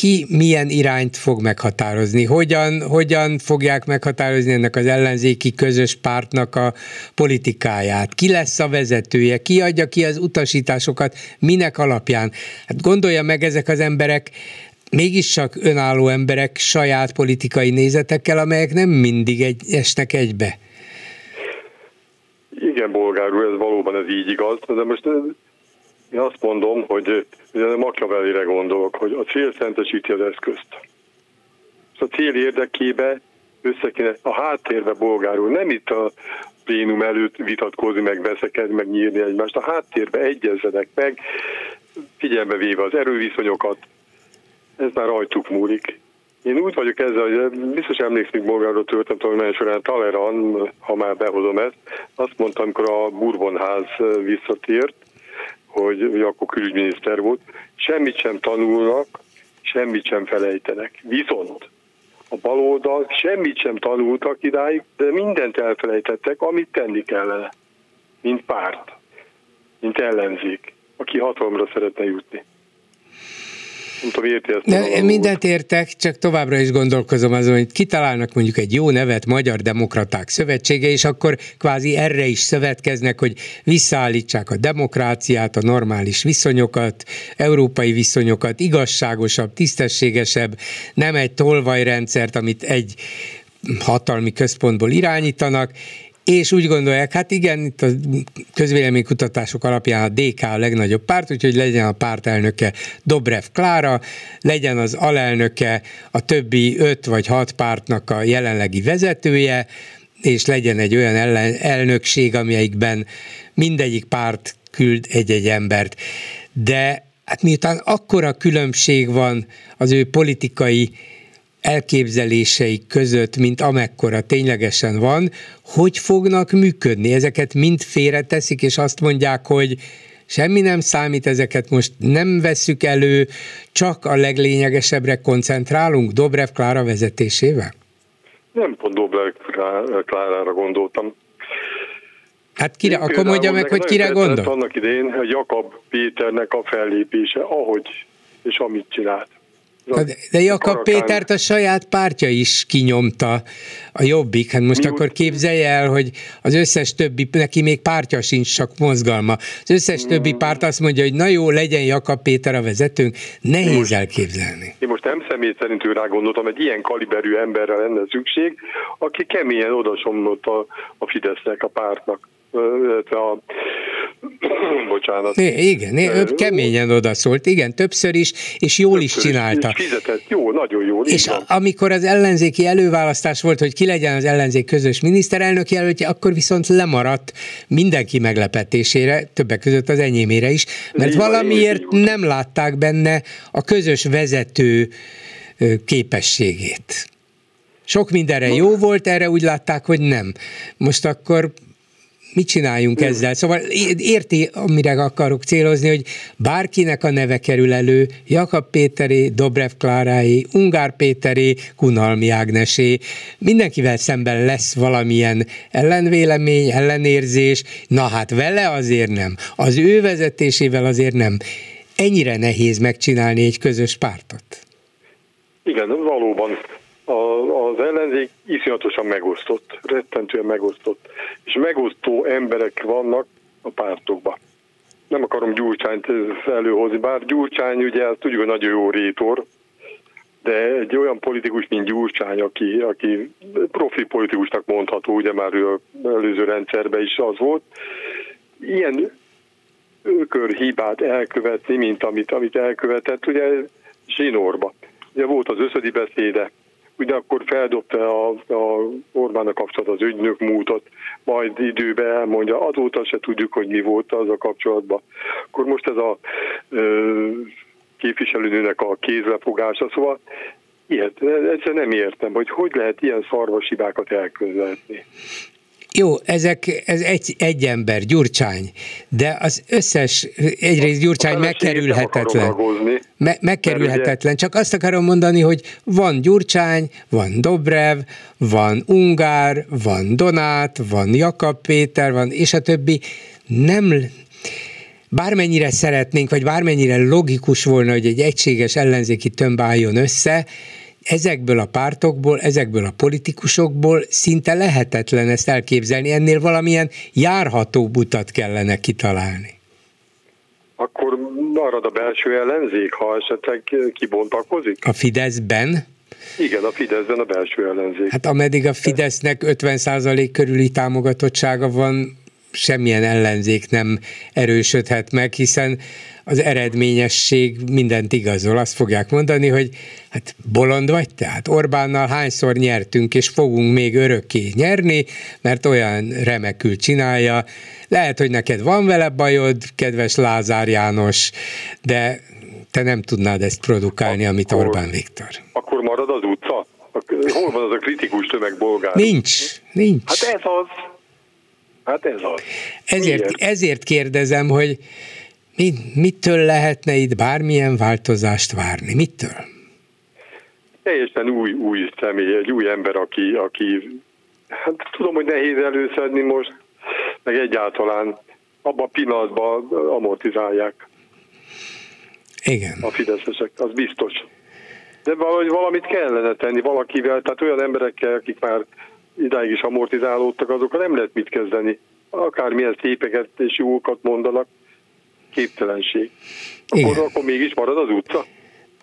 S1: ki milyen irányt fog meghatározni, hogyan, hogyan fogják meghatározni ennek az ellenzéki közös pártnak a politikáját, ki lesz a vezetője, ki adja ki az utasításokat, minek alapján. Hát gondolja meg ezek az emberek, mégiscsak önálló emberek saját politikai nézetekkel, amelyek nem mindig egy, esnek egybe.
S14: Igen, bolgár úr, ez valóban ez így igaz, de most én azt mondom, hogy Machiavellire gondolok, hogy a cél szentesíti az eszközt. És a cél érdekébe össze kéne, a háttérbe bolgárul, nem itt a plénum előtt vitatkozni, meg veszekedni, meg nyírni egymást, a háttérbe egyezzenek meg, figyelme véve az erőviszonyokat, ez már rajtuk múlik. Én úgy vagyok ezzel, hogy biztos emlékszik Bolgáról történt nagyon során Taleran, ha már behozom ezt, azt mondta, amikor a Bourbonház visszatért, hogy ő akkor külügyminiszter volt, semmit sem tanulnak, semmit sem felejtenek. Viszont a baloldal semmit sem tanultak idáig, de mindent elfelejtettek, amit tenni kellene, mint párt, mint ellenzék, aki hatalomra szeretne jutni. Nem tudom, érti ezt.
S1: De mindent értek, csak továbbra is gondolkozom azon, hogy kitalálnak mondjuk egy jó nevet Magyar Demokraták Szövetsége, és akkor kvázi erre is szövetkeznek, hogy visszaállítsák a demokráciát, a normális viszonyokat, európai viszonyokat, igazságosabb, tisztességesebb, nem egy tolvajrendszert, amit egy hatalmi központból irányítanak, és úgy gondolják, hát igen, itt a közvéleménykutatások alapján a DK a legnagyobb párt, úgyhogy legyen a pártelnöke Dobrev Klára, legyen az alelnöke a többi öt vagy hat pártnak a jelenlegi vezetője, és legyen egy olyan ellen, elnökség, amelyikben mindegyik párt küld egy-egy embert. De hát miután akkora különbség van az ő politikai elképzeléseik között, mint amekkora ténylegesen van, hogy fognak működni. Ezeket mind félreteszik, és azt mondják, hogy semmi nem számít, ezeket most nem vesszük elő, csak a leglényegesebbre koncentrálunk Dobrev Klára vezetésével?
S14: Nem pont Dobrev Klárára gondoltam.
S1: Hát kire, Én akkor mondja meg, hogy kire gondol?
S14: Annak idején Jakab Péternek a fellépése, ahogy és amit csinált
S1: De, Jakab. Pétert a saját pártja is kinyomta a jobbik. Hát most Mi akkor képzelje el, hogy az összes többi, neki még pártja sincs, csak mozgalma. Az összes mm. többi párt azt mondja, hogy na jó, legyen Jakab Péter a vezetőnk. Nehéz most, elképzelni.
S14: Én most nem személy szerint rá gondoltam, egy ilyen kaliberű emberre lenne szükség, aki keményen odasomlott a, a Fidesznek, a pártnak a bocsánat.
S1: É, igen, ő keményen odaszólt, igen, többször is, és jól többször is csinálta.
S14: És fizetett, jó, nagyon jól.
S1: És van. amikor az ellenzéki előválasztás volt, hogy ki legyen az ellenzék közös miniszterelnök jelöltje, akkor viszont lemaradt mindenki meglepetésére, többek között az enyémére is, mert így valamiért van, nem látták benne a közös vezető képességét. Sok mindenre jó volt, erre úgy látták, hogy nem. Most akkor mit csináljunk ezzel? Szóval érti, amire akarok célozni, hogy bárkinek a neve kerül elő, Jakab Péteré, Dobrev Klárái, Ungár Péteré, Kunalmi Ágnesé, mindenkivel szemben lesz valamilyen ellenvélemény, ellenérzés, na hát vele azért nem, az ő vezetésével azért nem. Ennyire nehéz megcsinálni egy közös pártot.
S14: Igen, valóban a, az ellenzék iszonyatosan megosztott, rettentően megosztott, és megosztó emberek vannak a pártokban. Nem akarom Gyurcsányt előhozni, bár Gyurcsány ugye tudjuk, hogy nagyon jó rétor, de egy olyan politikus, mint Gyurcsány, aki, aki profi politikusnak mondható, ugye már ő előző rendszerben is az volt, ilyen ökör hibát elkövetni, mint amit, amit elkövetett, ugye zsinórba. Ugye volt az összödi beszéde, ugyanakkor feldobta a, a Orbánnak kapcsolat az ügynök múltat, majd időben elmondja, azóta se tudjuk, hogy mi volt az a kapcsolatban. Akkor most ez a ö, képviselőnőnek a kézlefogása, szóval ilyet, egyszer nem értem, hogy hogy lehet ilyen szarvasibákat elkövetni.
S1: Jó, ezek, ez egy, egy ember, Gyurcsány, de az összes, egyrészt Gyurcsány megkerülhetetlen. Me, megkerülhetetlen, csak azt akarom mondani, hogy van Gyurcsány, van Dobrev, van Ungár, van Donát, van Jakab Péter, van és a többi. Nem, bármennyire szeretnénk, vagy bármennyire logikus volna, hogy egy egységes ellenzéki tömb álljon össze, ezekből a pártokból, ezekből a politikusokból szinte lehetetlen ezt elképzelni, ennél valamilyen járható butat kellene kitalálni.
S14: Akkor marad a belső ellenzék, ha esetleg kibontakozik?
S1: A Fideszben?
S14: Igen, a Fideszben a belső ellenzék.
S1: Hát ameddig a Fidesznek 50% körüli támogatottsága van, semmilyen ellenzék nem erősödhet meg, hiszen az eredményesség mindent igazol. Azt fogják mondani, hogy hát bolond vagy te? Hát Orbánnal hányszor nyertünk, és fogunk még örökké nyerni, mert olyan remekül csinálja. Lehet, hogy neked van vele bajod, kedves Lázár János, de te nem tudnád ezt produkálni, akkor, amit Orbán Viktor.
S14: Akkor marad az utca? Hol van az a kritikus tömeg bolgár?
S1: Nincs, nincs.
S14: Hát ez az. Hát ez az.
S1: Ezért, ezért kérdezem, hogy mit, mitől lehetne itt bármilyen változást várni? Mitől?
S14: Teljesen új, új személy, egy új ember, aki, aki hát tudom, hogy nehéz előszedni most, meg egyáltalán abban a pillanatban amortizálják.
S1: Igen.
S14: A fideszesek, az biztos. De valahogy valamit kellene tenni valakivel, tehát olyan emberekkel, akik már idáig is amortizálódtak, azokkal nem lehet mit kezdeni. Akármilyen szépeket és jókat mondanak, képtelenség. Akkor, akkor mégis marad az utca?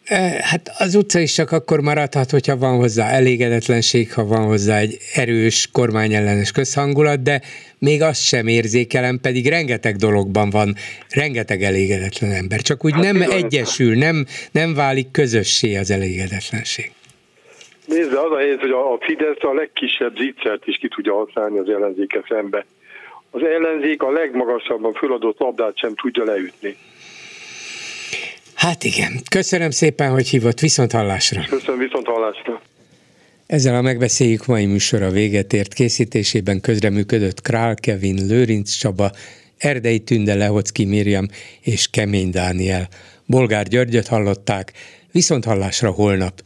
S1: E, hát az utca is csak akkor maradhat, hogyha van hozzá elégedetlenség, ha van hozzá egy erős kormányellenes közhangulat, de még azt sem érzékelem, pedig rengeteg dologban van rengeteg elégedetlen ember. Csak úgy hát nem bizony. egyesül, nem, nem válik közössé az elégedetlenség.
S14: Nézd, az a helyzet, hogy a Fidesz a legkisebb zicsert is ki tudja használni az ellenzéke szembe az ellenzék a legmagasabban föladott labdát sem tudja leütni.
S1: Hát igen. Köszönöm szépen, hogy hívott. Viszont hallásra.
S14: Köszönöm, viszont hallásra.
S1: Ezzel a megbeszéljük mai műsora véget ért készítésében közreműködött Král Kevin, Lőrinc Csaba, Erdei Tünde Lehocki Miriam és Kemény Dániel. Bolgár Györgyöt hallották, viszont hallásra holnap